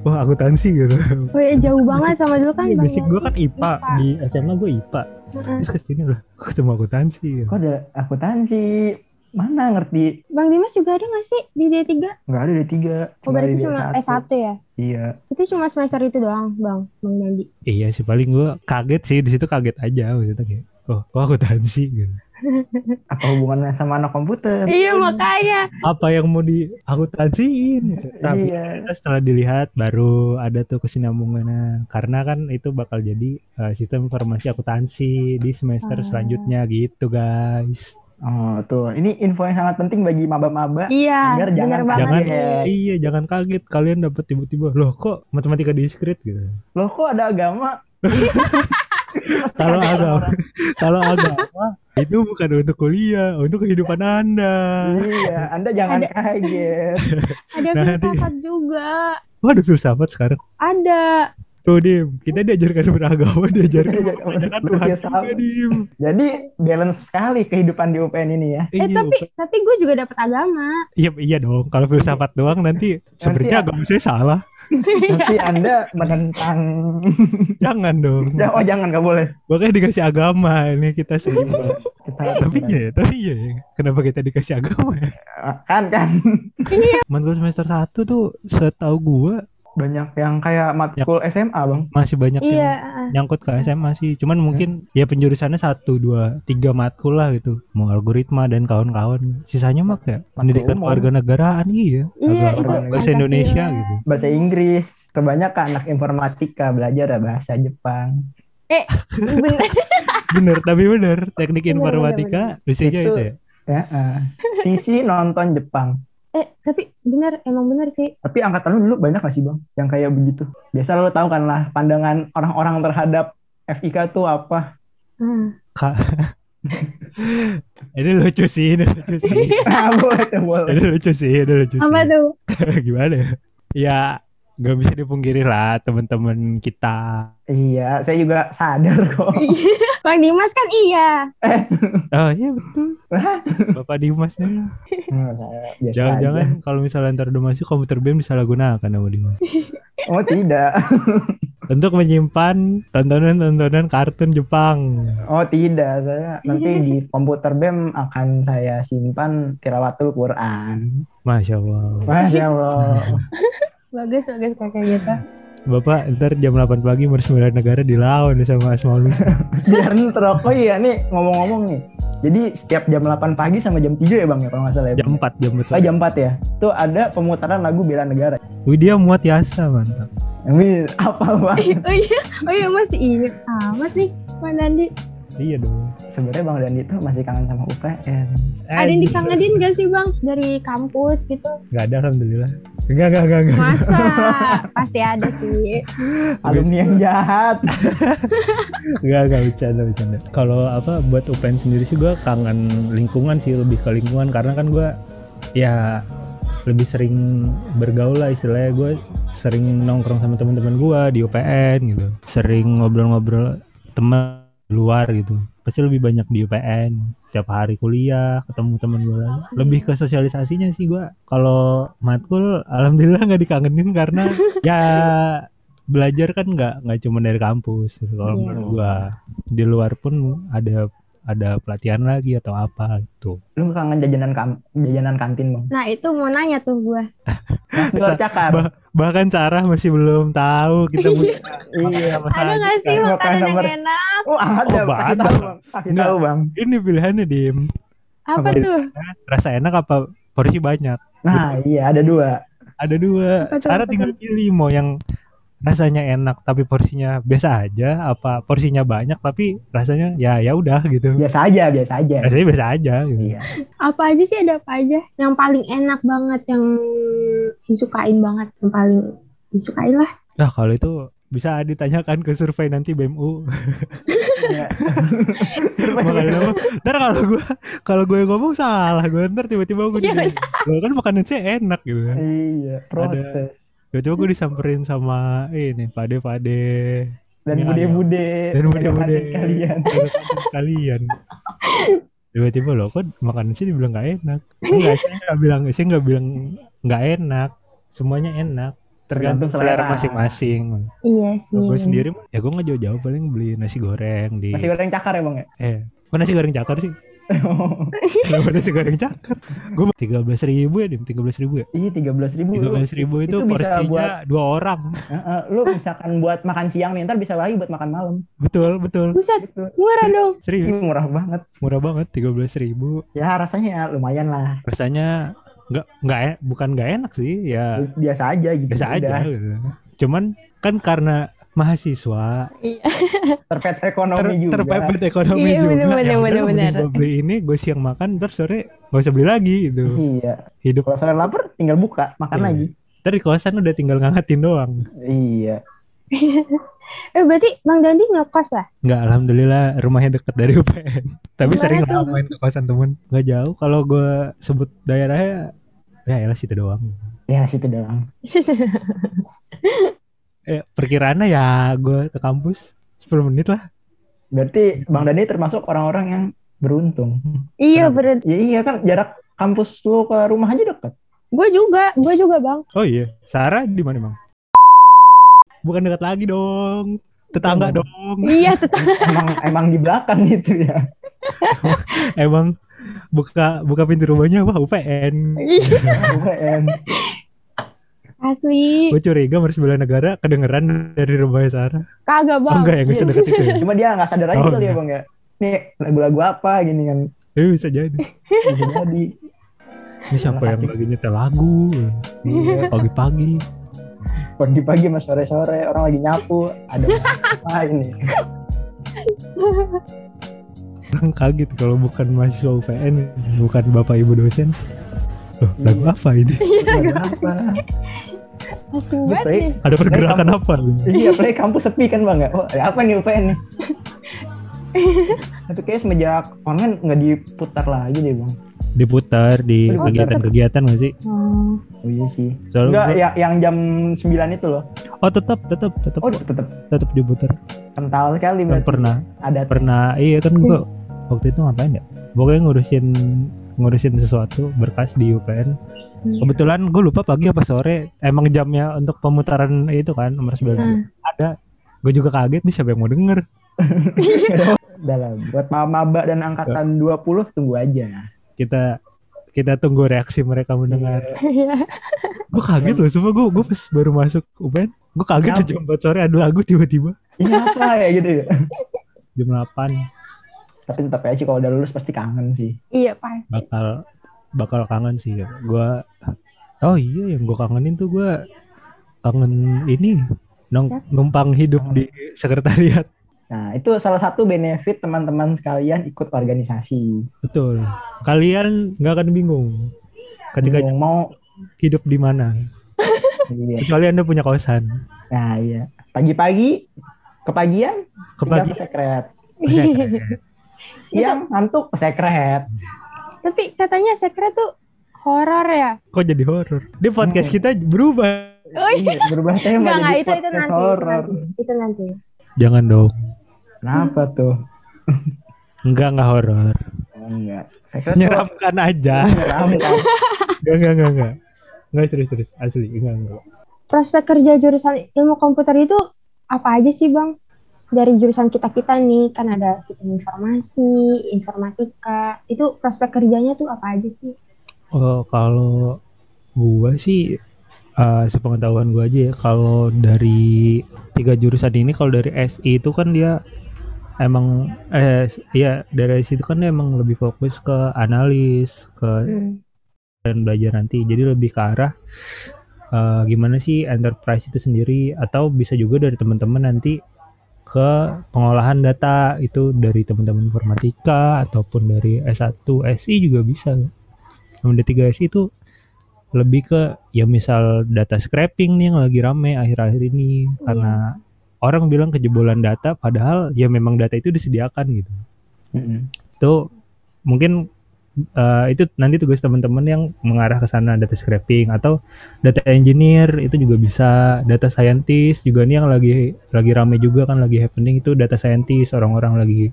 Speaker 4: wah akuntansi gitu
Speaker 3: Oh ya jauh banget sama dulu kan
Speaker 4: Iya, basic gue kan IPA di SMA gue IPA terus ke sini lah ketemu akuntansi
Speaker 2: Kok ada akuntansi? Mana ngerti?
Speaker 3: Bang Dimas juga ada gak sih di D3?
Speaker 2: Nggak ada D3.
Speaker 3: Oh berarti cuma S1 ya?
Speaker 2: Iya.
Speaker 3: Itu cuma semester itu doang Bang, Bang Nandi.
Speaker 4: iya sih paling gue kaget sih di situ kaget aja maksudnya kayak oh kok akuntansi gitu
Speaker 2: Apa hubungannya sama anak komputer?
Speaker 3: Iya makanya.
Speaker 4: apa yang mau di akuntansiin gitu. tapi
Speaker 2: Iya.
Speaker 4: ternyata setelah dilihat baru ada tuh kesinambungannya karena kan itu bakal jadi uh, sistem informasi akuntansi di semester
Speaker 3: Ah.
Speaker 4: selanjutnya gitu guys
Speaker 2: Oh, tuh. Ini info yang sangat penting bagi maba-maba.
Speaker 3: Iya,
Speaker 2: Agar jangan
Speaker 3: banget
Speaker 4: jangan
Speaker 2: kaget.
Speaker 4: iya jangan kaget kalian dapat tiba-tiba loh kok matematika diskrit gitu
Speaker 2: Loh, kok ada agama?
Speaker 4: kalau agama kalau agama itu bukan untuk kuliah untuk kehidupan anda
Speaker 2: iya, Anda jangan kaget.
Speaker 3: Ada
Speaker 4: Nanti-
Speaker 3: filsafat juga.
Speaker 4: waduh filsafat sekarang
Speaker 3: Ada.
Speaker 4: Tuh dim kita diajarkan beragama diajarkan
Speaker 2: Diajarkan
Speaker 4: mempertanyakan Tuhan
Speaker 2: berfilsafat.
Speaker 4: juga dim
Speaker 2: Jadi balance sekali kehidupan di UPN ini ya.
Speaker 3: Eh
Speaker 4: Iya,
Speaker 3: tapi tapi gue juga dapat agama.
Speaker 4: Iya iya dong. Kalau filsafat doang nanti sepertinya
Speaker 2: ya.
Speaker 4: agama saya salah.
Speaker 2: Nanti Anda menentang.
Speaker 4: Jangan dong.
Speaker 2: Ya, oh jangan nggak boleh.
Speaker 4: Makanya dikasih agama ini kita seimbang.
Speaker 2: Kita
Speaker 4: tapi iya, tapi iya. ya. Kenapa kita dikasih agama ya?
Speaker 2: kan kan
Speaker 4: Matkul semester 1 tuh setahu gua
Speaker 2: banyak yang kayak matkul SMA bang.
Speaker 4: masih banyak
Speaker 3: Iya.
Speaker 4: yang nyangkut ke SMA sih. Cuman mungkin ya penjurusannya satu, dua, tiga matkul lah gitu. Mau algoritma dan kawan-kawan. Sisanya mah kayak pendidikan
Speaker 2: umum.
Speaker 4: kewarganegaraan iya.
Speaker 3: Iya,
Speaker 2: itu
Speaker 4: bahasa. Indonesia gitu.
Speaker 2: Bahasa Inggris. Kebanyakan anak informatika belajar bahasa Jepang.
Speaker 3: Eh, bener.
Speaker 4: Bener, tapi bener. Teknik
Speaker 3: Bener,
Speaker 4: informatika isinya
Speaker 2: Itu-
Speaker 4: itu ya.
Speaker 2: Ya, eh. Sisi nonton Jepang.
Speaker 3: Eh, tapi bener, emang bener sih.
Speaker 2: Tapi angkatan lu dulu banyak gak sih bang yang kayak begitu? Biasa lu tahu kan lah pandangan orang-orang terhadap FIK tuh apa?
Speaker 3: Hmm.
Speaker 4: Kak. ini lucu sih, ini lucu sih.
Speaker 2: Nah, boleh boleh.
Speaker 4: Ini lucu sih, ini lucu sih.
Speaker 3: Apa tuh?
Speaker 4: Gimana ya? Ya, gak bisa dipungkiri lah teman-teman kita.
Speaker 2: Iya, saya juga sadar kok.
Speaker 3: Bang Dimas kan iya.
Speaker 4: Oh iya betul. Bapak Dimas ya.
Speaker 2: Hmm,
Speaker 4: Jangan-jangan kalau misalnya ntar udah masuk komputer BEM disalahgunakan sama Dimas.
Speaker 2: Oh tidak.
Speaker 4: Untuk menyimpan tontonan-tontonan kartun Jepang.
Speaker 2: Oh tidak. Saya nanti di komputer BEM akan saya simpan tilawatul Quran.
Speaker 4: Masya Allah.
Speaker 2: Masya Allah.
Speaker 3: Bagus, bagus kayak gitu.
Speaker 4: Bapak ntar jam 8 pagi harus bela negara dilawan nih sama Asmaul Husna.
Speaker 2: Biar ntar. Oh iya nih ngomong-ngomong nih. Jadi setiap jam 8 pagi sama jam 3 ya bang ya kalau nggak salah ya.
Speaker 4: Jam 4, jam 4
Speaker 2: Oh, jam 4 ya. Tuh ada pemutaran lagu bela negara.
Speaker 4: Wih dia muat yasa mantap.
Speaker 2: Ini apa bang?
Speaker 3: Oh iya, oh iya masih inget amat nih, Bang Nandi.
Speaker 4: Iya dong.
Speaker 2: Sebenarnya bang Dandi tuh masih kangen sama UPN.
Speaker 3: Ada yang dikangenin gak sih Bang dari kampus gitu?
Speaker 4: Gak ada alhamdulillah. Enggak, enggak, enggak, enggak.
Speaker 3: Masa? Pasti ada sih.
Speaker 2: Alumni yang jahat.
Speaker 4: Enggak, enggak bercanda, bercanda. Kalau apa buat UPN sendiri sih gue kangen lingkungan sih lebih ke lingkungan karena kan gue ya lebih sering bergaul lah istilahnya gue sering nongkrong sama teman-teman gue di UPN gitu sering ngobrol-ngobrol teman luar gitu. Pasti lebih banyak di UPN tiap hari kuliah ketemu teman gue lagi. Lebih ke sosialisasinya sih gue kalau matkul alhamdulillah nggak dikangenin karena ya belajar kan nggak nggak cuma dari kampus. Kalau
Speaker 3: Iya.
Speaker 4: menurut gua di luar pun ada ada pelatihan lagi atau apa gitu
Speaker 2: Lu kangen jajanan kam jajanan kantin bang?
Speaker 3: Nah itu mau nanya tuh gue.
Speaker 2: Luar cakar.
Speaker 4: Bah- bahkan Sarah masih belum tahu kita punya
Speaker 2: Iya.
Speaker 4: apa
Speaker 3: Ada
Speaker 4: saja.
Speaker 3: gak sih
Speaker 2: Makanan
Speaker 3: makanan yang enak?
Speaker 2: Oh ada.
Speaker 4: Oh,
Speaker 2: Kasih
Speaker 4: ada.
Speaker 2: tahu bang. Kasih
Speaker 4: Enggak.
Speaker 2: tahu bang.
Speaker 4: ini pilihannya dim
Speaker 3: Apa
Speaker 4: Apa
Speaker 3: tuh?
Speaker 4: rasa enak apa porsi banyak
Speaker 2: Nah iya ada dua.
Speaker 4: ada dua
Speaker 3: apa
Speaker 4: tinggal pilih mau yang rasanya enak tapi porsinya biasa aja apa porsinya banyak tapi rasanya ya ya udah gitu
Speaker 2: Biasa aja biasa aja.
Speaker 4: rasanya biasa aja gitu.
Speaker 2: Iya.
Speaker 3: Apa aja sih ada apa aja? Yang paling enak banget, yang disukain banget, yang paling disukain lah.
Speaker 4: Nah kalau itu bisa ditanyakan ke survei nanti BMU.
Speaker 2: Iya.
Speaker 4: Makanan apa? Ntar kalau gue kalau gue ngomong salah, gue ntar tiba-tiba gue
Speaker 3: Iya,
Speaker 4: di, kan makanan saya enak gitu. kan.
Speaker 2: Iya.
Speaker 4: Tiba-tiba gue disamperin sama ini pade pade
Speaker 2: Dan bude-bude.
Speaker 4: dan bude-bude
Speaker 2: Kalian.
Speaker 4: kalian. Tiba-tiba loh kok makanan sih dibilang nggak enak. Enggak, saya nggak bilang saya nggak bilang nggak enak. Semuanya enak. tergantung selera masing-masing
Speaker 3: Iya sih.
Speaker 4: gue sendiri ya gue nggak jauh-jauh paling beli nasi goreng di
Speaker 2: Masih goreng cakar ya bang ya?
Speaker 4: eh kok nasi goreng cakar sih kenapa nasi goreng cakar gue tiga belas ribu ya dim tiga belas ribu ya
Speaker 2: Iya tiga belas ribu.
Speaker 4: tiga belas ribu itu,
Speaker 2: itu
Speaker 4: porsinya
Speaker 2: buat-
Speaker 4: dua orang
Speaker 2: lu misalkan buat makan siang nih ntar bisa lagi buat makan malam.
Speaker 4: betul betul
Speaker 3: Buset, murah dong.
Speaker 2: Ini
Speaker 4: serius
Speaker 2: murah banget.
Speaker 4: murah banget tiga belas ribu
Speaker 2: Ya rasanya lumayan lah.
Speaker 4: rasanya nggak nggak e- bukan nggak enak sih ya
Speaker 2: Biasa aja gitu.
Speaker 4: biasa aja gitu. cuman kan karena mahasiswa
Speaker 2: Terpet
Speaker 4: ter,
Speaker 2: ekonomi juga.
Speaker 4: terpepet ekonomi
Speaker 3: Iya,
Speaker 4: juga
Speaker 3: bener, bener,
Speaker 4: udah,
Speaker 3: bener,
Speaker 4: gua beli ini gue siang makan terus sore gak usah beli lagi gitu
Speaker 2: Iya.
Speaker 4: hidup
Speaker 2: Kalau sore lapar tinggal buka makan
Speaker 4: Iya.
Speaker 2: lagi.
Speaker 4: dari kosan udah tinggal ngangetin doang
Speaker 2: Iya.
Speaker 3: Eh berarti Bang Dandi ngekos lah?
Speaker 4: Nggak, alhamdulillah rumahnya deket dari UPN. Tapi
Speaker 3: Gimana
Speaker 4: sering lah main ke kosan temen. Nggak jauh. Kalau gue sebut daerahnya, ya elah situ doang.
Speaker 2: Ya situ doang.
Speaker 4: Eh, perkiraannya ya gue ke kampus 10 menit lah.
Speaker 2: Berarti Bang Dani termasuk orang-orang yang beruntung.
Speaker 3: iya bener.
Speaker 2: Ya, iya kan jarak kampus lu ke rumah aja deket.
Speaker 3: Gue juga, gue juga Bang.
Speaker 4: Oh iya, Sarah di mana emang? Bukan dekat lagi dong. Tetangga
Speaker 2: Emang.
Speaker 4: dong.
Speaker 3: iya tetap.
Speaker 2: Emang emang di belakang gitu ya.
Speaker 4: Emang buka buka pintu rumahnya wah UPN.
Speaker 2: UPN.
Speaker 3: Asli.
Speaker 4: Gue curiga Mars Bela Negara kedengeran dari rumahnya Sarah.
Speaker 3: Kagak
Speaker 4: Oh
Speaker 3: Bang.
Speaker 4: enggak ya, nggak sedekat itu ya.
Speaker 2: Cuma dia nggak sadar aja
Speaker 4: Oh,
Speaker 2: kali ya bang ya. Nih lagu-lagu apa gini kan
Speaker 4: Eh, bisa jadi.
Speaker 2: bisa jadi.
Speaker 4: Ini siapa yang lagi nyetel lagu?
Speaker 2: Iya.
Speaker 4: Pagi-pagi.
Speaker 2: Pagi-pagi mas sore-sore orang lagi nyapu ada apa ini?
Speaker 4: Orang kaget kalau bukan mahasiswa UPN, bukan bapak ibu dosen. Loh, lagu apa ini?
Speaker 2: Lagu apa? Terus,
Speaker 3: banget nih.
Speaker 4: Ada pergerakan apa?
Speaker 2: Iya, play kampus sepi kan bang ya. Oh, ada apa nih UPN nih? Tapi kayak semenjak online nggak diputar lagi deh bang.
Speaker 4: Diputar di
Speaker 2: Oh,
Speaker 4: kegiatan-kegiatan nggak sih?
Speaker 3: Hmm.
Speaker 2: Oh iya sih.
Speaker 4: Soalnya
Speaker 2: Enggak,
Speaker 4: gua-
Speaker 2: ya, yang jam 9 itu loh.
Speaker 4: Oh tetap, tetap, tetap,
Speaker 2: Oh tetep
Speaker 4: tetap diputar.
Speaker 2: kental sekali
Speaker 4: Kan
Speaker 2: berarti.
Speaker 4: pernah,
Speaker 2: Ada
Speaker 4: pernah, iya kan gua waktu itu ngapain ya? Pokoknya ngurusin ngurusin sesuatu berkas di UPN.
Speaker 3: Hmm.
Speaker 4: Kebetulan gue lupa pagi apa sore. Emang jamnya untuk pemutaran itu kan nomor 9
Speaker 3: Hmm.
Speaker 4: ada. Gue juga kaget nih siapa yang mau denger.
Speaker 2: dalam buat maba dan angkatan 20 tunggu aja.
Speaker 4: Kita kita tunggu reaksi mereka mendengar.
Speaker 3: Iya.
Speaker 4: gue kaget loh sumpah gue gue pas baru masuk UPN gue kaget
Speaker 2: Kenapa?
Speaker 4: jam 4 sore ada lagu tiba-tiba
Speaker 2: Ini apa ya gitu ya.
Speaker 4: jam 8
Speaker 2: Tapi tetap aja sih kalau udah lulus pasti kangen sih.
Speaker 3: Iya pasti.
Speaker 4: bakal bakal kangen sih gue oh iya yang gue kangenin tuh gue kangen ini nong, numpang hidup di sekretariat
Speaker 2: Nah, itu salah satu benefit teman-teman sekalian ikut organisasi.
Speaker 4: betul kalian nggak akan bingung ketika
Speaker 2: Bingung mau
Speaker 4: hidup di mana
Speaker 2: iya.
Speaker 4: kecuali anda punya kosan
Speaker 2: Nah, iya. Pagi-pagi kepagian tinggal
Speaker 4: kepagi
Speaker 2: ke sekret.
Speaker 4: sekret.
Speaker 2: Siang ngantuk ke sekret.
Speaker 3: Tapi katanya sekret tuh horor ya?
Speaker 4: kok jadi horor di podcast kita berubah
Speaker 3: Oh iya.
Speaker 2: Iya, berubah tema
Speaker 3: Enggak, enggak,
Speaker 2: jadi
Speaker 3: itu, itu nanti, itu
Speaker 2: horor.
Speaker 3: nanti. Itu nanti.
Speaker 4: jangan dong
Speaker 2: Kenapa tuh?
Speaker 4: enggak enggak horor
Speaker 2: Oh, enggak. Sekret
Speaker 4: menyeramkan aja
Speaker 2: menyeramkan.
Speaker 4: Enggak, enggak, enggak, enggak. Enggak serius, serius. Asli, enggak, enggak.
Speaker 3: Prospek kerja jurusan ilmu komputer itu apa aja sih Bang? Dari jurusan kita-kita nih, kan ada sistem informasi, informatika. Itu prospek kerjanya tuh apa aja sih?
Speaker 4: Oh, kalau gua sih eh sepengetahuan gua aja ya, kalau dari tiga jurusan ini kalau dari SI itu kan dia emang eh iya dari SI itu kan dia emang lebih fokus ke analis, ke
Speaker 3: Hmm.
Speaker 4: dan belajar nanti. Jadi lebih ke arah eh, gimana sih enterprise itu sendiri atau bisa juga dari teman-teman nanti ke pengolahan data itu dari teman-teman informatika ataupun dari S1, SI juga bisa. Yang D3 SI itu lebih ke ya misal data scraping nih yang lagi rame akhir-akhir ini karena orang bilang kejebolan data padahal ya memang data itu disediakan gitu
Speaker 2: Mm-mm.
Speaker 4: itu mungkin eh, itu nanti tugas teman-teman yang mengarah ke sana data scraping atau data engineer itu juga bisa data scientist juga nih yang lagi lagi rame juga kan lagi happening itu data scientist orang-orang lagi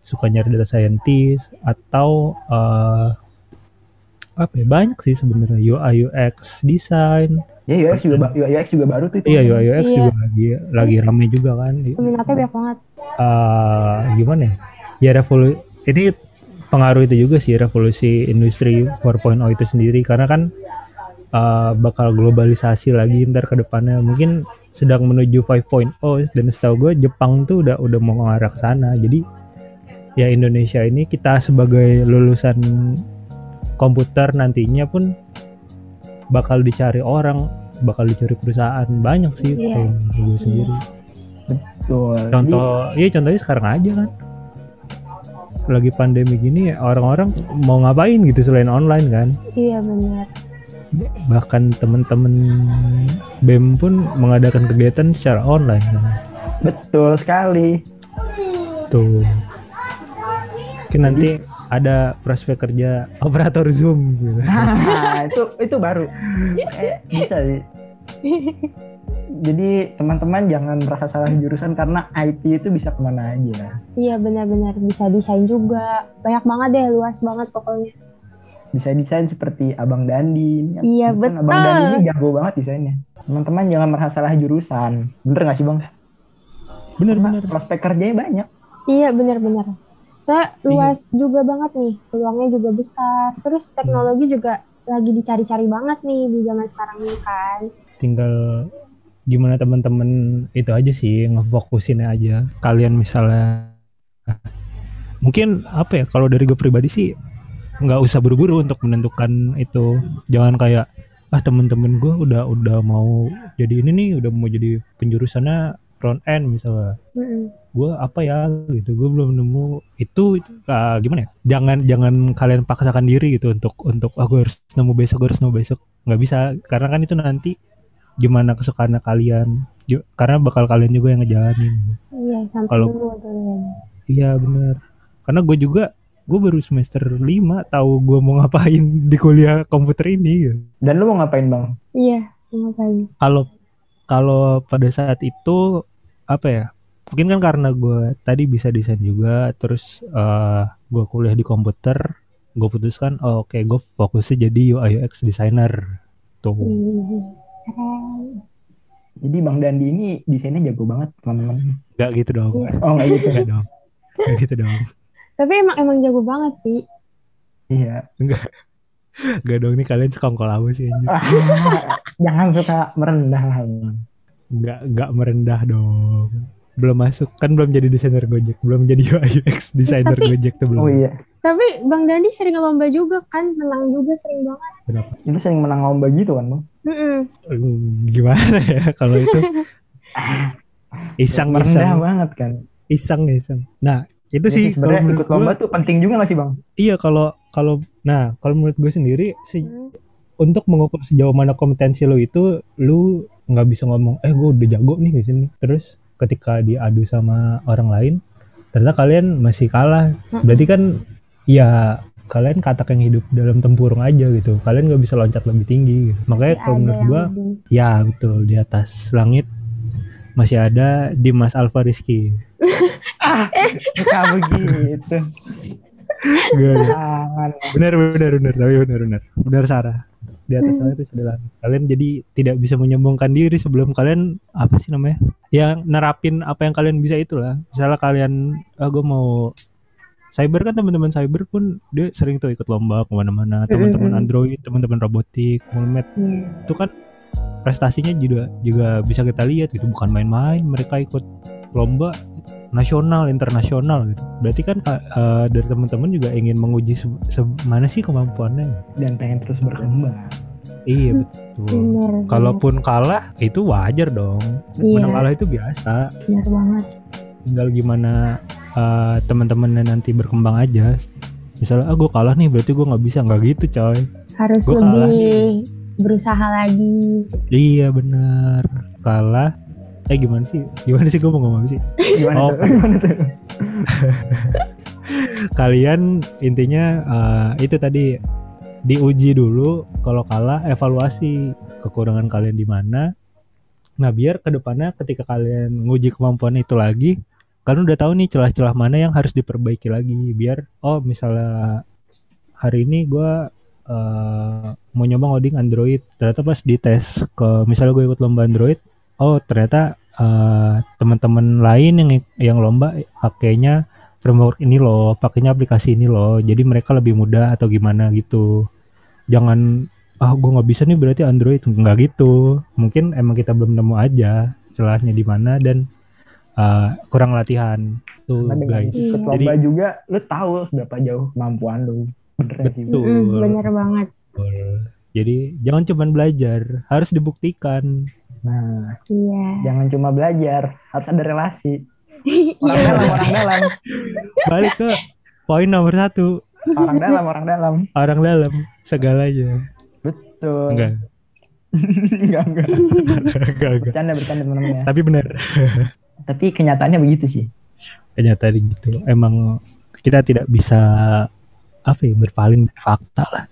Speaker 4: suka nyari data scientist atau eh, apa ya banyak sih sebenarnya UI UX design
Speaker 2: Ya UX juga ba- UX juga baru tuh. itu.
Speaker 4: iya UI UX
Speaker 3: Iya.
Speaker 4: juga lagi lagi rame juga kan
Speaker 3: Peminatnya banyak banget.
Speaker 4: Eh, gimana ya ya revolusi ini pengaruh itu juga sih revolusi industri 4.0 itu sendiri. Karena kan eh, bakal globalisasi lagi ntar ke depannya. Mungkin sedang menuju 5.0 dan setahu gue Jepang tuh udah udah mau mengarah ke sana. Jadi ya Indonesia ini kita sebagai lulusan komputer nantinya pun bakal dicari orang bakal dicari perusahaan. Banyak sih
Speaker 3: Iya.
Speaker 4: kalau gue sendiri.
Speaker 2: Betul. Jadi,
Speaker 4: contoh iya contohnya sekarang aja kan lagi pandemi gini orang-orang mau ngapain gitu selain online kan
Speaker 3: Iya benar.
Speaker 4: bahkan temen-temen BEM pun mengadakan kegiatan secara online kan.
Speaker 2: betul sekali.
Speaker 4: tuh mungkin nanti ada prospek kerja operator zoom gitu.
Speaker 2: Nah, itu itu baru. Eh, bisa sih. Jadi teman-teman jangan merasa salah jurusan karena IT itu bisa ke mana aja.
Speaker 3: Iya benar-benar bisa desain juga. Banyak banget deh, luas banget pokoknya.
Speaker 2: Bisa desain seperti Abang Dandi. Ini
Speaker 3: Iya,
Speaker 2: kan
Speaker 3: betul.
Speaker 2: Abang Dandi ini jago banget desainnya. Teman-teman jangan merasa salah jurusan. Bener gak sih bang?
Speaker 4: bener-bener
Speaker 2: Prospek kerjanya banyak.
Speaker 3: Iya benar-benar. Soalnya luas juga banget nih, peluangnya juga besar. Terus teknologi juga lagi dicari-cari banget nih di zaman sekarang ini kan.
Speaker 4: tinggal gimana teman-teman itu aja sih ngefokusin aja. Kalian misalnya mungkin apa ya kalau dari gue pribadi sih nggak usah buru-buru untuk menentukan itu. Jangan kayak ah temen-temen gue udah udah mau jadi ini nih udah mau jadi penjurusannya front end misalnya. Gue apa ya? Gitu gue belum nemu itu, itu ah, gimana ya? Jangan jangan kalian paksakan diri gitu untuk untuk aku harus nemu besok gue harus nemu besok. Nggak bisa karena kan itu nanti gimana kesukaan kalian karena bakal kalian juga yang ngejalanin
Speaker 3: Iya sampai
Speaker 4: Kalau- iya bener karena gue juga gue baru semester 5 tahu gue mau ngapain di kuliah komputer ini gitu.
Speaker 2: Dan lu mau ngapain bang?
Speaker 3: Iya ngapain?
Speaker 4: kalau kalau pada saat itu apa ya mungkin kan karena gue tadi bisa desain juga terus eh gue kuliah di komputer gue putuskan oh, oke gue fokusnya jadi UI UX designer tuh
Speaker 3: Hmm. Keren.
Speaker 2: Jadi bang Dandi ini desainnya jago banget teman-teman.
Speaker 4: nggak gitu dong
Speaker 3: Iya.
Speaker 2: Oh nggak gitu.
Speaker 4: nggak dong nggak gitu dong
Speaker 3: Tapi emang emang jago banget sih.
Speaker 2: Iya.
Speaker 4: nggak dong nih kalian sekongkol apa sih anjir
Speaker 2: Ah, jangan suka merendah lah bang.
Speaker 4: nggak nggak merendah dong belum masuk kan belum jadi desainer Gojek belum jadi UI UX designer
Speaker 3: Tapi-
Speaker 4: Gojek tuh belum
Speaker 2: Oh iya.
Speaker 3: Tapi Bang Dandi sering lomba juga kan, menang juga sering banget.
Speaker 4: kenapa
Speaker 2: Itu sering menang lomba gitu kan bang?
Speaker 3: Mm-mm.
Speaker 4: Gimana ya kalau itu iseng iseng
Speaker 2: banget kan.
Speaker 4: iseng iseng nah itu
Speaker 2: Jadi
Speaker 4: sih kalau
Speaker 2: sebenarnya ikut lomba
Speaker 4: gua,
Speaker 2: tuh penting juga gak sih bang?
Speaker 4: iya kalau kalau nah kalau menurut gue sendiri sih
Speaker 3: Hmm.
Speaker 4: untuk mengukur sejauh mana kompetensi lo itu lu nggak bisa ngomong eh gue udah jago nih di sini terus ketika diadu sama orang lain ternyata kalian masih kalah berarti kan ya kalian katak yang hidup dalam tempurung aja gitu kalian nggak bisa loncat lebih tinggi gitu. makanya
Speaker 3: Masih
Speaker 4: kalau menurut gua
Speaker 3: lebih.
Speaker 4: ya betul di atas langit masih ada Dimas Alfa Rizky
Speaker 2: Suka begitu.
Speaker 4: Benar benar benar tapi benar benar benar Sarah di atas langit itu sudah langit. kalian jadi tidak bisa menyombongkan diri sebelum kalian apa sih namanya yang nerapin apa yang kalian bisa itulah misalnya kalian ah gue mau cyber kan teman-teman cyber pun dia sering tuh ikut lomba ke mana-mana.
Speaker 2: Teman-teman
Speaker 4: android teman-teman robotik mulmet.
Speaker 3: Iya.
Speaker 4: itu kan prestasinya juga juga bisa kita lihat gitu. Bukan main-main mereka ikut lomba nasional internasional gitu. Berarti kan eh, dari teman-teman juga ingin menguji se- se- mana sih kemampuannya?
Speaker 2: Dan pengen terus berkembang.
Speaker 4: iya betul.
Speaker 3: Bener,
Speaker 4: kalaupun kalah itu wajar dong.
Speaker 3: Iya.
Speaker 4: menang kalah itu biasa.
Speaker 3: Bener banget.
Speaker 4: tinggal gimana eh, teman-temannya nanti berkembang aja. Misalnya ah gue kalah nih berarti gue nggak bisa. Nggak gitu coy.
Speaker 3: Harus
Speaker 4: Gua kalah
Speaker 3: lebih berusaha lagi.
Speaker 4: iya benar kalah. Eh gimana sih? Gimana sih? Gue mau ngomong sih?
Speaker 2: Gimana
Speaker 4: Oh.
Speaker 2: tuh? Gimana tuh?
Speaker 4: kalian intinya eh, itu tadi diuji dulu kalau kalah evaluasi kekurangan kalian di mana. Nah biar ke depannya ketika kalian nguji kemampuan itu lagi kalian udah tahu nih celah-celah mana yang harus diperbaiki lagi biar oh misalnya hari ini gua eh, mau nyoba ngoding Android. Ternyata pas dites ke misalnya gue ikut lomba Android oh ternyata eh, teman-teman lain yang yang lomba pakainya framework ini loh pakainya aplikasi ini loh. Jadi mereka lebih mudah atau gimana gitu. Jangan ah gue nggak bisa nih berarti Android. Nggak gitu. Mungkin emang kita belum nemu aja celahnya di mana dan eh, kurang latihan tuh
Speaker 2: Karena
Speaker 4: guys
Speaker 2: ikut
Speaker 4: jadi
Speaker 2: juga lu tahu seberapa jauh kemampuan lu bener sih
Speaker 4: Betul.
Speaker 3: Mm, bener banget.
Speaker 4: Betul. Jadi jangan cuma belajar, harus dibuktikan.
Speaker 2: nah
Speaker 3: Iya.
Speaker 2: jangan cuma belajar harus ada relasi
Speaker 3: Iya.
Speaker 2: orang dalam orang dalam
Speaker 4: Balik ke poin nomor satu,
Speaker 2: orang dalam orang dalam
Speaker 4: orang dalam segalanya.
Speaker 2: betul
Speaker 4: Enggak,
Speaker 2: enggak enggak
Speaker 4: enggak, enggak.
Speaker 2: bercanda bercanda teman-teman ya
Speaker 4: Tapi benar,
Speaker 2: tapi kenyataannya begitu sih
Speaker 4: kenyataan gitu. Emang kita tidak bisa apa ya berpaling dari fakta lah.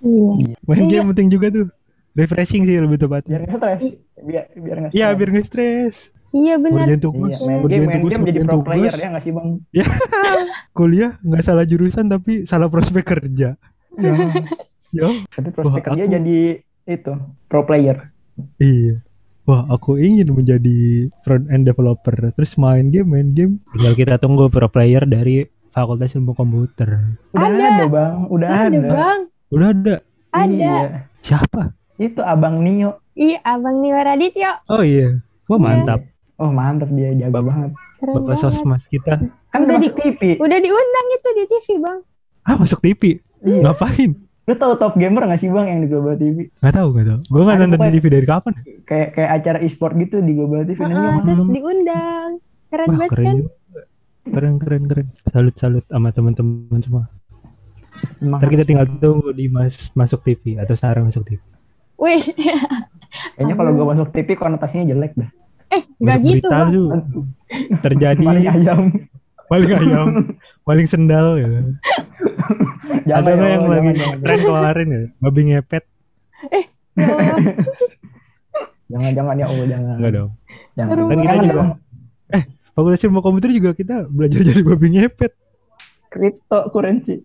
Speaker 3: Iya.
Speaker 4: Main
Speaker 3: Iya.
Speaker 4: game penting juga tuh. Refreshing sih lebih
Speaker 2: biar
Speaker 4: tepatnya.
Speaker 2: nggak stres biar biar nggak
Speaker 4: Iya,
Speaker 2: stres.
Speaker 4: biar nggak stres.
Speaker 3: Iya
Speaker 4: tugas,
Speaker 2: iya, main game
Speaker 4: ngerjain
Speaker 2: main
Speaker 4: tugas,
Speaker 2: game jadi pro player
Speaker 4: tugas.
Speaker 2: ya nggak sih bang
Speaker 4: Kuliah nggak salah jurusan tapi salah prospek kerja. Yo,
Speaker 2: tapi prospek
Speaker 4: Wah,
Speaker 2: kerja
Speaker 4: aku-
Speaker 2: jadi itu pro player
Speaker 4: Iya. Wah, aku ingin menjadi front end developer. Terus main game, main game. Tinggal kita tunggu pro player dari Fakultas Ilmu Komputer.
Speaker 2: udah
Speaker 3: Ada.
Speaker 2: ada, bang udah ada,
Speaker 3: Ada bang.
Speaker 4: Udah ada.
Speaker 3: Ada.
Speaker 2: Iya.
Speaker 4: Siapa?
Speaker 2: itu abang Nio
Speaker 3: Iya abang Nio Radityo.
Speaker 4: Oh iya. Wah, mantap.
Speaker 2: oh mantap dia jago banget
Speaker 3: Keren
Speaker 4: Bapak
Speaker 3: banget.
Speaker 4: sosmas kita.
Speaker 2: kan
Speaker 3: Udah
Speaker 2: udah
Speaker 3: di-
Speaker 2: TV
Speaker 3: Udah diundang itu di TV bang.
Speaker 4: Ah, masuk TV.
Speaker 2: Iya.
Speaker 4: Ngapain?
Speaker 2: Lu tahu top gamer nggak sih bang yang di Global TV
Speaker 4: Nggak tahu, nggak tahu. Gue nggak
Speaker 2: Ada
Speaker 4: nonton TV dari kapan.
Speaker 2: kayak kayak acara e-sport gitu di Global TV namanya
Speaker 3: Ah,
Speaker 2: apa?
Speaker 3: terus diundang. Keren
Speaker 4: Wah,
Speaker 3: banget
Speaker 4: keren
Speaker 3: kan?
Speaker 4: juga. Keren, keren, keren. Salut, salut sama teman-teman semua.
Speaker 2: Emang
Speaker 4: Ntar kita tinggal tunggu di mas masuk TV atau Sarah masuk TV.
Speaker 3: Wih.
Speaker 2: kayaknya kalau gue masuk TV konotasinya jelek dah
Speaker 3: eh nggak
Speaker 4: Masuk
Speaker 3: gitu
Speaker 4: berita
Speaker 3: bang.
Speaker 4: tuh terjadi
Speaker 2: maling ayam
Speaker 4: maling ayam, maling sendal ya.
Speaker 2: Jangan
Speaker 4: Atau
Speaker 2: ya
Speaker 4: nggak yang lagi tren kemarin ya, babi ngepet.
Speaker 3: Ya Allah.
Speaker 2: jangan jangan ya Allah jangan
Speaker 4: Enggak dong.
Speaker 2: jangan
Speaker 3: Seru
Speaker 4: Kan kita
Speaker 2: Jangan
Speaker 4: juga
Speaker 2: dong.
Speaker 4: Fakultas Ilmu Komputer juga kita belajar jadi babi ngepet.
Speaker 2: kripto currency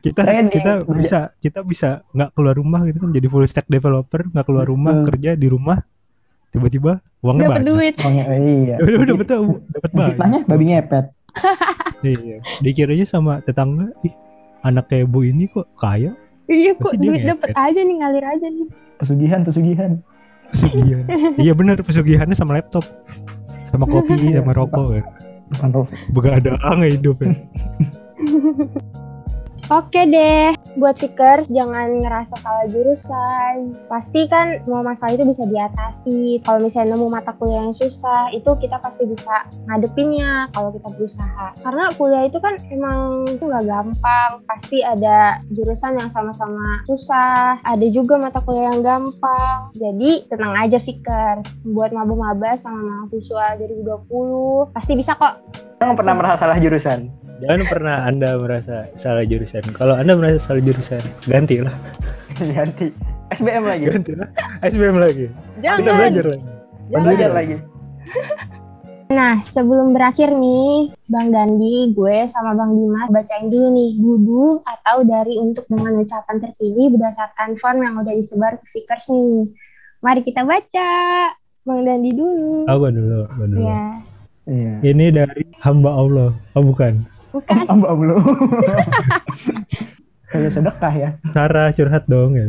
Speaker 4: Kita
Speaker 2: Saya di-
Speaker 4: kita bisa kita bisa nggak keluar rumah gitu kan jadi full stack developer, nggak keluar rumah,
Speaker 2: Betul.
Speaker 4: kerja di rumah. Tiba-tiba uangnya
Speaker 3: Dapat
Speaker 4: banyak.
Speaker 3: duit.
Speaker 2: oh, ya, iya
Speaker 4: Udah betul dapat banyak.
Speaker 2: Fitnahnya babi ngepet
Speaker 4: Iya. Dikiranya sama tetangga, ih anak kayak Bu ini kok kaya,
Speaker 3: Iya kok duit dapat aja nih ngalir aja nih.
Speaker 2: pesugihan pesugihan
Speaker 4: pesugihan. iya benar pesugihannya sama laptop. Sama kopi, sama rokok kan.
Speaker 2: bukan rokok
Speaker 4: Begadang ya hidup ya.
Speaker 1: Oke deh, buat Fikers jangan ngerasa salah jurusan. Pasti kan semua masalah itu bisa diatasi. Kalau misalnya nemu mata kuliah yang susah, itu kita pasti bisa ngadepinnya kalau kita berusaha. Karena kuliah itu kan emang itu nggak gampang. Pasti ada jurusan yang sama-sama susah. Ada juga mata kuliah yang gampang. Jadi tenang aja Fikers. Buat maba-maba sama mahasiswa 2020, pasti bisa kok.
Speaker 2: Jangan pernah merasa salah jurusan
Speaker 4: Jangan pernah Anda merasa salah jurusan. Kalau Anda merasa salah jurusan, gantilah.
Speaker 2: ganti SBM lagi
Speaker 4: Gantilah. SBM lagi. Kita
Speaker 3: Jangan.
Speaker 4: belajar lagi.
Speaker 3: Jangan.
Speaker 2: belajar lagi
Speaker 1: Nah, sebelum berakhir nih, Bang Dandi, gue sama Bang Dimas bacain dulu nih duduk atau dari untuk dengan ucapan terpilih berdasarkan form yang udah disebar ke Fikers nih. Mari kita baca. Bang Dandi dulu.
Speaker 4: Aku dulu, aku dulu.
Speaker 1: Ya.
Speaker 2: iya
Speaker 4: Ini dari hamba Allah. Oh bukan.
Speaker 1: Bukan.
Speaker 2: Amba belum kayak sedekah ya
Speaker 4: Sarah curhat dong ya.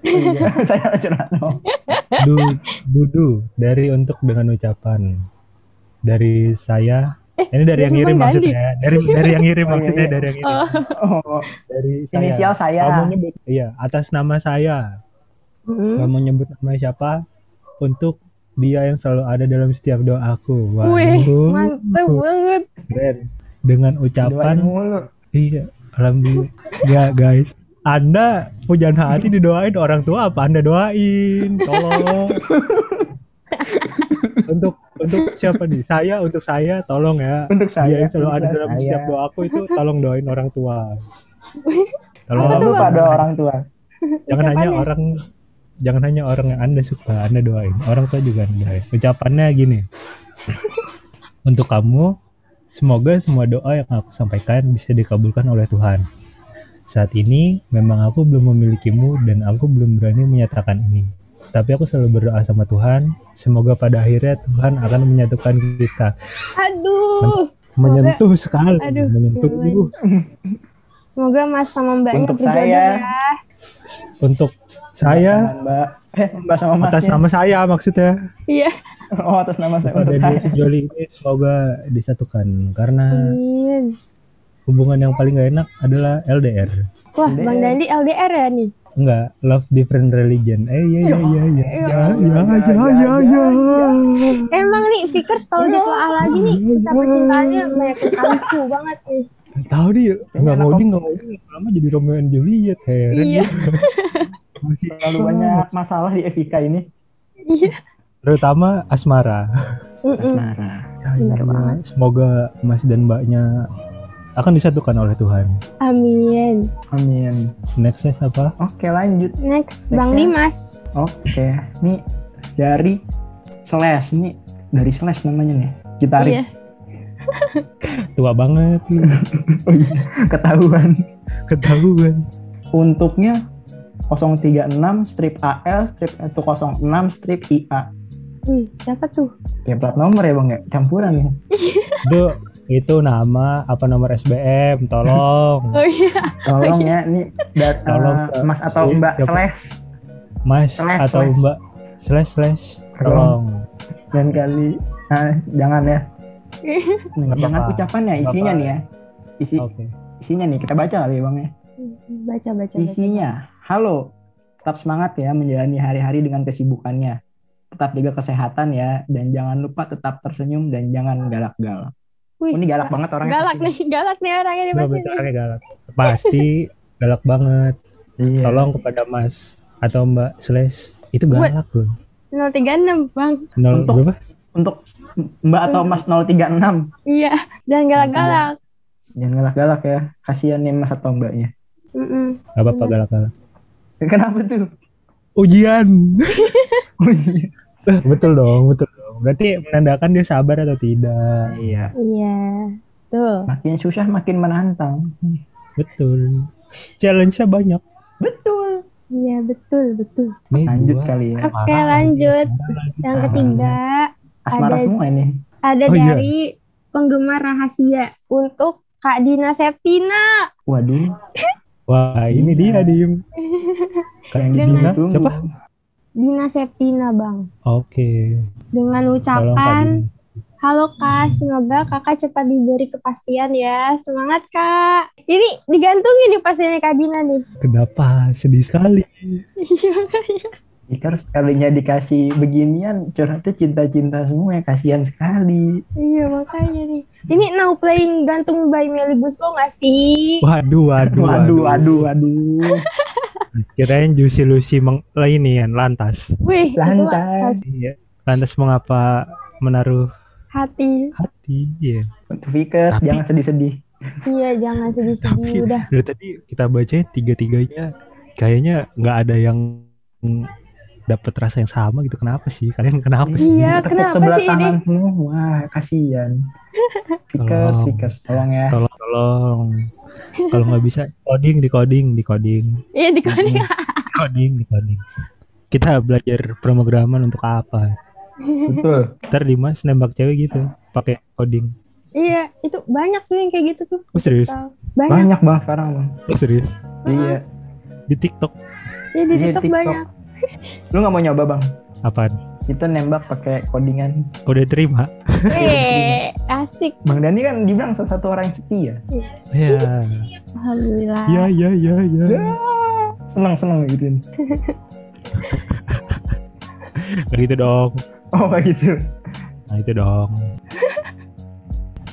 Speaker 2: iya saya curhat dong
Speaker 4: Du, dudu dari untuk dengan ucapan dari saya. ini dari yang ngirim maksudnya. Dari dari yang ngirim
Speaker 2: Oh, iya,
Speaker 4: maksudnya
Speaker 2: iya.
Speaker 4: dari yang ngirim.
Speaker 2: oh
Speaker 4: Dari saya.
Speaker 2: inisial saya
Speaker 4: Kamu nyebut iya atas nama saya.
Speaker 3: Hmm.
Speaker 4: Kamu nyebut nama siapa untuk dia yang selalu ada dalam setiap doaku.
Speaker 3: Wih,
Speaker 4: Waduh,
Speaker 3: mantap banget.
Speaker 4: keren. Dengan ucapan Iya, alhamdulillah. ya guys, Anda pujaan hati didoain orang tua apa Anda doain? Tolong. untuk untuk siapa nih? Saya untuk saya tolong ya.
Speaker 2: untuk
Speaker 4: Dia
Speaker 2: saya
Speaker 4: yang selalu ada dalam
Speaker 2: saya.
Speaker 4: setiap doaku itu tolong doain orang tua. Tolong
Speaker 2: lupa doa orang tua
Speaker 4: jangan hanya
Speaker 3: Ucapannya.
Speaker 4: orang jangan hanya orang yang Anda suka Anda doain. Orang tua juga Anda doain. Ucapannya gini. Untuk kamu Semoga semua doa yang aku sampaikan bisa dikabulkan oleh Tuhan. Saat ini memang aku belum memilikimu dan aku belum berani menyatakan ini. Tapi aku selalu berdoa sama Tuhan, semoga pada akhirnya Tuhan akan menyatukan kita.
Speaker 3: Aduh.
Speaker 4: Menyentuh sekali,
Speaker 3: Aduh,
Speaker 4: menyentuh.
Speaker 3: Semoga Mas sama Mbaknya
Speaker 2: Untuk
Speaker 3: berjodoh
Speaker 2: saya.
Speaker 3: ya.
Speaker 4: Untuk saya,
Speaker 2: Mbak, eh Mbak sama Mas.
Speaker 4: atas nama saya maksudnya.
Speaker 3: Iya.
Speaker 2: Oh atas nama saya.
Speaker 4: Pada dua
Speaker 2: saya.
Speaker 4: sejoli ini semoga disatukan karena
Speaker 3: Amin.
Speaker 4: hubungan yang paling gak enak adalah LDR.
Speaker 3: Wah,
Speaker 2: LDR.
Speaker 3: Bang Dandi LDR ya nih.
Speaker 4: Enggak, love different religion. Eh iya iya iya iya.
Speaker 3: Iya.
Speaker 4: Ya ya ya ya ya.
Speaker 3: Emang nih Fikers kalau ditelaah lagi nih kisah percintaannya banyak lucu banget nih.
Speaker 4: Tahu dia enggak
Speaker 2: enak
Speaker 4: ngoding enggak ngoding lama jadi Romeo and Juliet heran.
Speaker 3: Iya.
Speaker 4: Masih
Speaker 2: Terlalu banyak masalah di FIK ini.
Speaker 3: Iya.
Speaker 4: terutama asmara.
Speaker 2: Asmara.
Speaker 4: Ya, ya, ya. Semoga Mas dan Mbaknya akan disatukan oleh Tuhan.
Speaker 3: Amin.
Speaker 2: Amin.
Speaker 4: Nextnya siapa?
Speaker 2: Oke lanjut.
Speaker 3: Next, Bang
Speaker 2: Next ya.
Speaker 3: Dimas.
Speaker 2: Oke, nih dari Slash nih dari Slash namanya nih gitaris
Speaker 3: Iya.
Speaker 4: Tua banget lu.
Speaker 2: ketahuan.
Speaker 4: Ketahuan.
Speaker 2: Untuknya 036 strip AL strip 106 strip IA.
Speaker 3: Wih, siapa tuh?
Speaker 2: Ya plat nomor ya bang ya campuran ya.
Speaker 4: Itu itu nama apa nomor SBM tolong
Speaker 3: Oh iya.
Speaker 2: Tolong ya nih dat,
Speaker 4: Tolong,
Speaker 2: eh,
Speaker 4: Kak.
Speaker 2: Mas atau
Speaker 4: Iya,
Speaker 2: Mbak
Speaker 4: siapa?
Speaker 2: Slash
Speaker 4: Mas
Speaker 2: Slash,
Speaker 4: atau
Speaker 2: slash.
Speaker 4: Mbak slash slash tolong
Speaker 2: dan kali ah, jangan ya.
Speaker 4: Nggak
Speaker 2: jangan
Speaker 4: apa-apa.
Speaker 2: ucapannya
Speaker 4: Nggak
Speaker 2: isinya
Speaker 4: apa-apa.
Speaker 2: nih ya. Isi
Speaker 4: oke
Speaker 2: isinya nih kita baca kali ya bang ya.
Speaker 3: Baca, baca, baca.
Speaker 2: Halo, tetap semangat ya menjalani hari-hari dengan kesibukannya. Tetap jaga kesehatan ya, dan jangan lupa tetap tersenyum dan jangan galak-galak.
Speaker 3: Wih,
Speaker 2: Oh, ini galak banget orangnya.
Speaker 3: Galak nih, galak nih orangnya nih
Speaker 4: Nggak,
Speaker 3: pasti nih.
Speaker 4: bentarnya galak pasti galak banget
Speaker 2: Iya.
Speaker 4: tolong kepada Mas atau Mbak slash itu galak loh
Speaker 3: 036, Bang.
Speaker 4: nol
Speaker 2: Untuk-
Speaker 4: berapa
Speaker 2: Untuk Mbak atau Mas 036,
Speaker 3: Iya, dan galak-galak.
Speaker 2: jangan galak-galak ya. Kasihan nih Mas atau Mbaknya.
Speaker 3: Mm-mm.
Speaker 4: Gak apa-apa galak-galak
Speaker 2: Kenapa tuh?
Speaker 4: ujian
Speaker 2: Oh, iya.
Speaker 4: betul dong betul dong berarti menandakan dia sabar atau tidak
Speaker 2: Iya.
Speaker 3: Iya. Tuh.
Speaker 2: Makin susah makin menantang.
Speaker 4: betul challenge-nya banyak
Speaker 2: Betul.
Speaker 3: Iya, betul, betul.
Speaker 4: Nih,
Speaker 2: Lanjut
Speaker 4: gua
Speaker 2: kali ya.
Speaker 3: Oke,
Speaker 4: marah,
Speaker 3: lanjut.
Speaker 4: asmara
Speaker 3: Yang ketiga
Speaker 2: Asmara
Speaker 3: Ada-
Speaker 2: semua ini.
Speaker 3: ada
Speaker 4: Oh, iya.
Speaker 3: dari penggemar rahasia untuk Kak Dina Septina.
Speaker 2: Waduh.
Speaker 4: wah ini dia dim Kak
Speaker 3: Dengan-
Speaker 4: Dina siapa
Speaker 3: Dina Septina, Bang.
Speaker 4: oke
Speaker 3: Dengan ucapan,
Speaker 4: Dina.
Speaker 3: Halo Kak, semoga Kakak cepat diberi kepastian ya. Semangat Kak. Ini digantungin nih pastinya Kak Dina nih.
Speaker 4: kenapa sedih sekali
Speaker 3: Iya makanya.
Speaker 2: Jika sekalinya dikasih beginian, curhatnya cinta-cinta semua ya. Kasihan sekali.
Speaker 3: Iya makanya nih. Ini now playing gantung by Melly Guslo gak sih?
Speaker 4: waduh waduh
Speaker 2: Waduh, waduh, waduh.
Speaker 4: kirain Juicy Lucy meng ini kan lantas
Speaker 3: Wih,
Speaker 2: Lantas.
Speaker 4: iya lantas mengapa menaruh
Speaker 3: hati.
Speaker 4: hati iya
Speaker 2: Untuk Vickers,
Speaker 4: Tapi-
Speaker 2: jangan sedih-sedih.
Speaker 3: Iya jangan sedih-sedih udah.
Speaker 4: dari tadi kita bacain tiga-tiganya kayaknya nggak ada yang dapat rasa yang sama gitu kenapa sih kalian kenapa sih
Speaker 3: Iya, kenapa
Speaker 2: sebelah
Speaker 3: sih ini?
Speaker 2: tangan semua. Wah, kasihan. Vickers,
Speaker 4: Tolong.
Speaker 2: Ya.
Speaker 4: tolong tolong kalau nggak bisa coding di coding di coding
Speaker 3: Iya di coding.
Speaker 4: coding di coding kita belajar pemrograman untuk apa
Speaker 2: Betul.
Speaker 4: ntar Dimas nembak cewek gitu pakai coding
Speaker 3: Iya, itu banyak tuh yang kayak gitu tuh.
Speaker 4: oh serius.
Speaker 3: Banyak.
Speaker 2: Banyak banget sekarang, Bang.
Speaker 4: oh serius
Speaker 2: Iya.
Speaker 4: di TikTok
Speaker 3: Iya di
Speaker 2: Iya,
Speaker 3: TikTok banyak.
Speaker 2: Lu nggak mau nyoba, Bang?
Speaker 4: apaan
Speaker 2: Kita nembak pakai codingan.
Speaker 4: udah terima
Speaker 3: Eh, asik.
Speaker 2: Bang Dani kan dibilang salah satu orang yang setia.
Speaker 4: ya
Speaker 3: Alhamdulillah.
Speaker 4: ya ya ya ya
Speaker 2: Seneng seneng gitu.
Speaker 4: Nggak gitu dong
Speaker 2: Oh kayak gitu.
Speaker 4: nah itu dong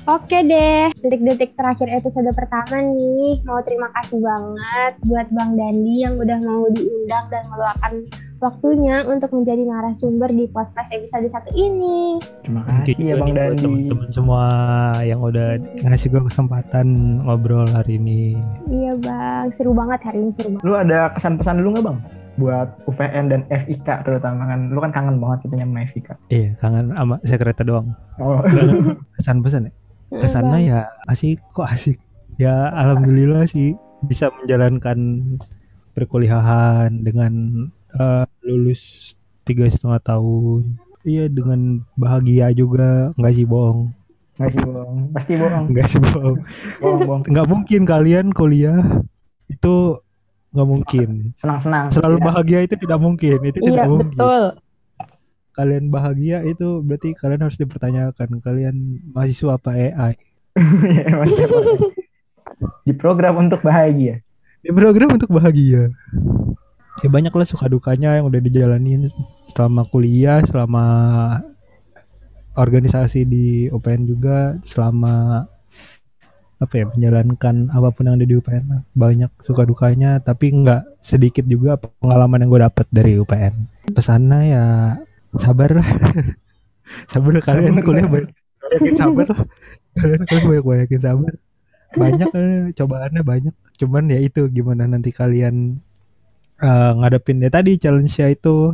Speaker 3: Oke deh, detik-detik terakhir episode pertama nih, mau terima kasih banget buat Bang Dandi yang udah mau diundang dan meluangkan waktunya untuk menjadi narasumber di podcast episode satu ini.
Speaker 2: Terima kasih ya Bang Dandi.
Speaker 4: teman-teman semua yang udah ngasih gue kesempatan ngobrol hari ini.
Speaker 3: Iya Bang, seru banget hari ini seru banget.
Speaker 2: Lu ada kesan-pesan dulu nggak Bang? Buat UPN dan FIK terutama kan. Lu kan kangen banget kita sama FIK.
Speaker 4: Iya, kangen sama sekretar doang.
Speaker 2: Oh.
Speaker 4: Kesan pesan ya?
Speaker 3: Iya,
Speaker 4: Kesannya ya asik kok asik. Ya alhamdulillah sih bisa menjalankan perkuliahan dengan eh, lulus tiga setengah tahun iya dengan bahagia juga nggak sih bohong
Speaker 2: Nggak sih bohong. Pasti bohong.
Speaker 4: nggak sih bohong
Speaker 2: Bohong, bohong.
Speaker 4: nggak mungkin kalian kuliah itu nggak mungkin
Speaker 2: Senang-senang.
Speaker 4: selalu
Speaker 2: Tidak.
Speaker 4: bahagia itu tidak mungkin itu
Speaker 3: Iya,
Speaker 4: tidak mungkin
Speaker 3: betul.
Speaker 4: Kalian bahagia itu berarti kalian harus dipertanyakan kalian mahasiswa apa AI
Speaker 2: Iya. Di program untuk bahagia.
Speaker 4: di program untuk bahagia. Ya banyak lah suka dukanya yang udah dijalanin selama kuliah selama organisasi di UPN juga selama apa ya menjalankan apa pun yang ada di UPN banyak suka dukanya tapi nggak sedikit juga pengalaman yang gue dapat dari UPN pesannya ya sabar lah. Sabar kalian kuliah banyak. Banyakin sabar lah. Kalian kuliah banyak banyakin sabar. Banyak eh, cobaannya banyak. Cuman ya itu gimana nanti kalian eh, ngadepin. Ya tadi challenge nya itu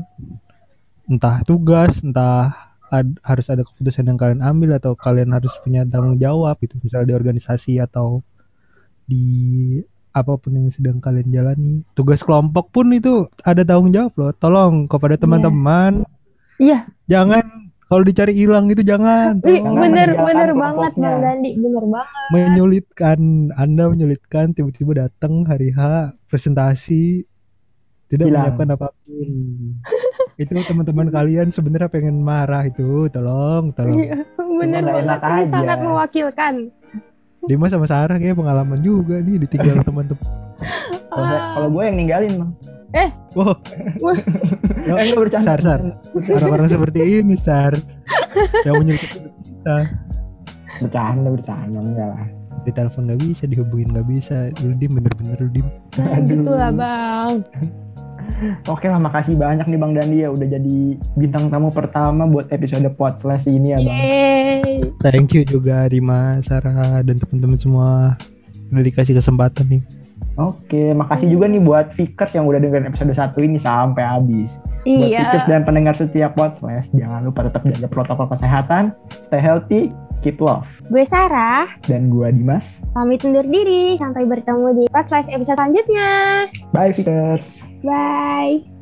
Speaker 4: entah tugas entah ad- harus ada keputusan yang kalian ambil atau kalian harus punya tanggung jawab gitu. Misalnya di organisasi atau di apa pun yang sedang kalian jalani. Tugas kelompok pun itu ada tanggung jawab loh. Tolong kepada teman-teman
Speaker 3: Iya,
Speaker 4: jangan kalau dicari hilang itu jangan
Speaker 3: Ih, bener bener banget Bang Dandi, bener banget.
Speaker 4: menyulitkan Anda menyulitkan tiba-tiba datang hari H presentasi tidak
Speaker 2: Hilang.
Speaker 4: menyiapkan apa pun. itu teman-teman kalian sebenarnya pengen marah itu, tolong, tolong.
Speaker 3: Iya, bener banget. Ini
Speaker 2: aja.
Speaker 3: sangat mewakilkan.
Speaker 4: Dimas sama Sarah kayak pengalaman juga nih ditinggal teman-teman.
Speaker 2: Kalau gue yang ninggalin bang.
Speaker 4: Wow,
Speaker 2: Eh, enggak bercanda.
Speaker 4: Sar, Sar. orang-orang seperti ini, Sar. yang menyulitkan kita.
Speaker 2: Bercanda, bercanda enggak lah.
Speaker 4: Di telepon nggak bisa, dihubungin nggak bisa. Lu dim bener-bener lu dim.
Speaker 3: Nah, gitu lah Bang.
Speaker 2: Oke lah, makasih banyak nih Bang Dandi ya udah jadi bintang tamu pertama buat episode Pod Slash ini ya Bang.
Speaker 3: Yeay.
Speaker 4: Thank you juga Rima, Sarah dan teman-teman semua udah dikasih kesempatan nih.
Speaker 2: Oke, makasih juga nih buat Fikers yang udah dengerin episode 1 ini sampai habis. Buat Fikers
Speaker 3: Iya.
Speaker 2: dan pendengar setiap Pod Slash, jangan lupa tetap jaga protokol kesehatan, stay healthy, keep love.
Speaker 3: Gue Sarah,
Speaker 2: Dan gua Dimas.
Speaker 3: pamit undur diri. Sampai bertemu di podcast episode selanjutnya.
Speaker 2: Bye Fikers.
Speaker 3: Bye.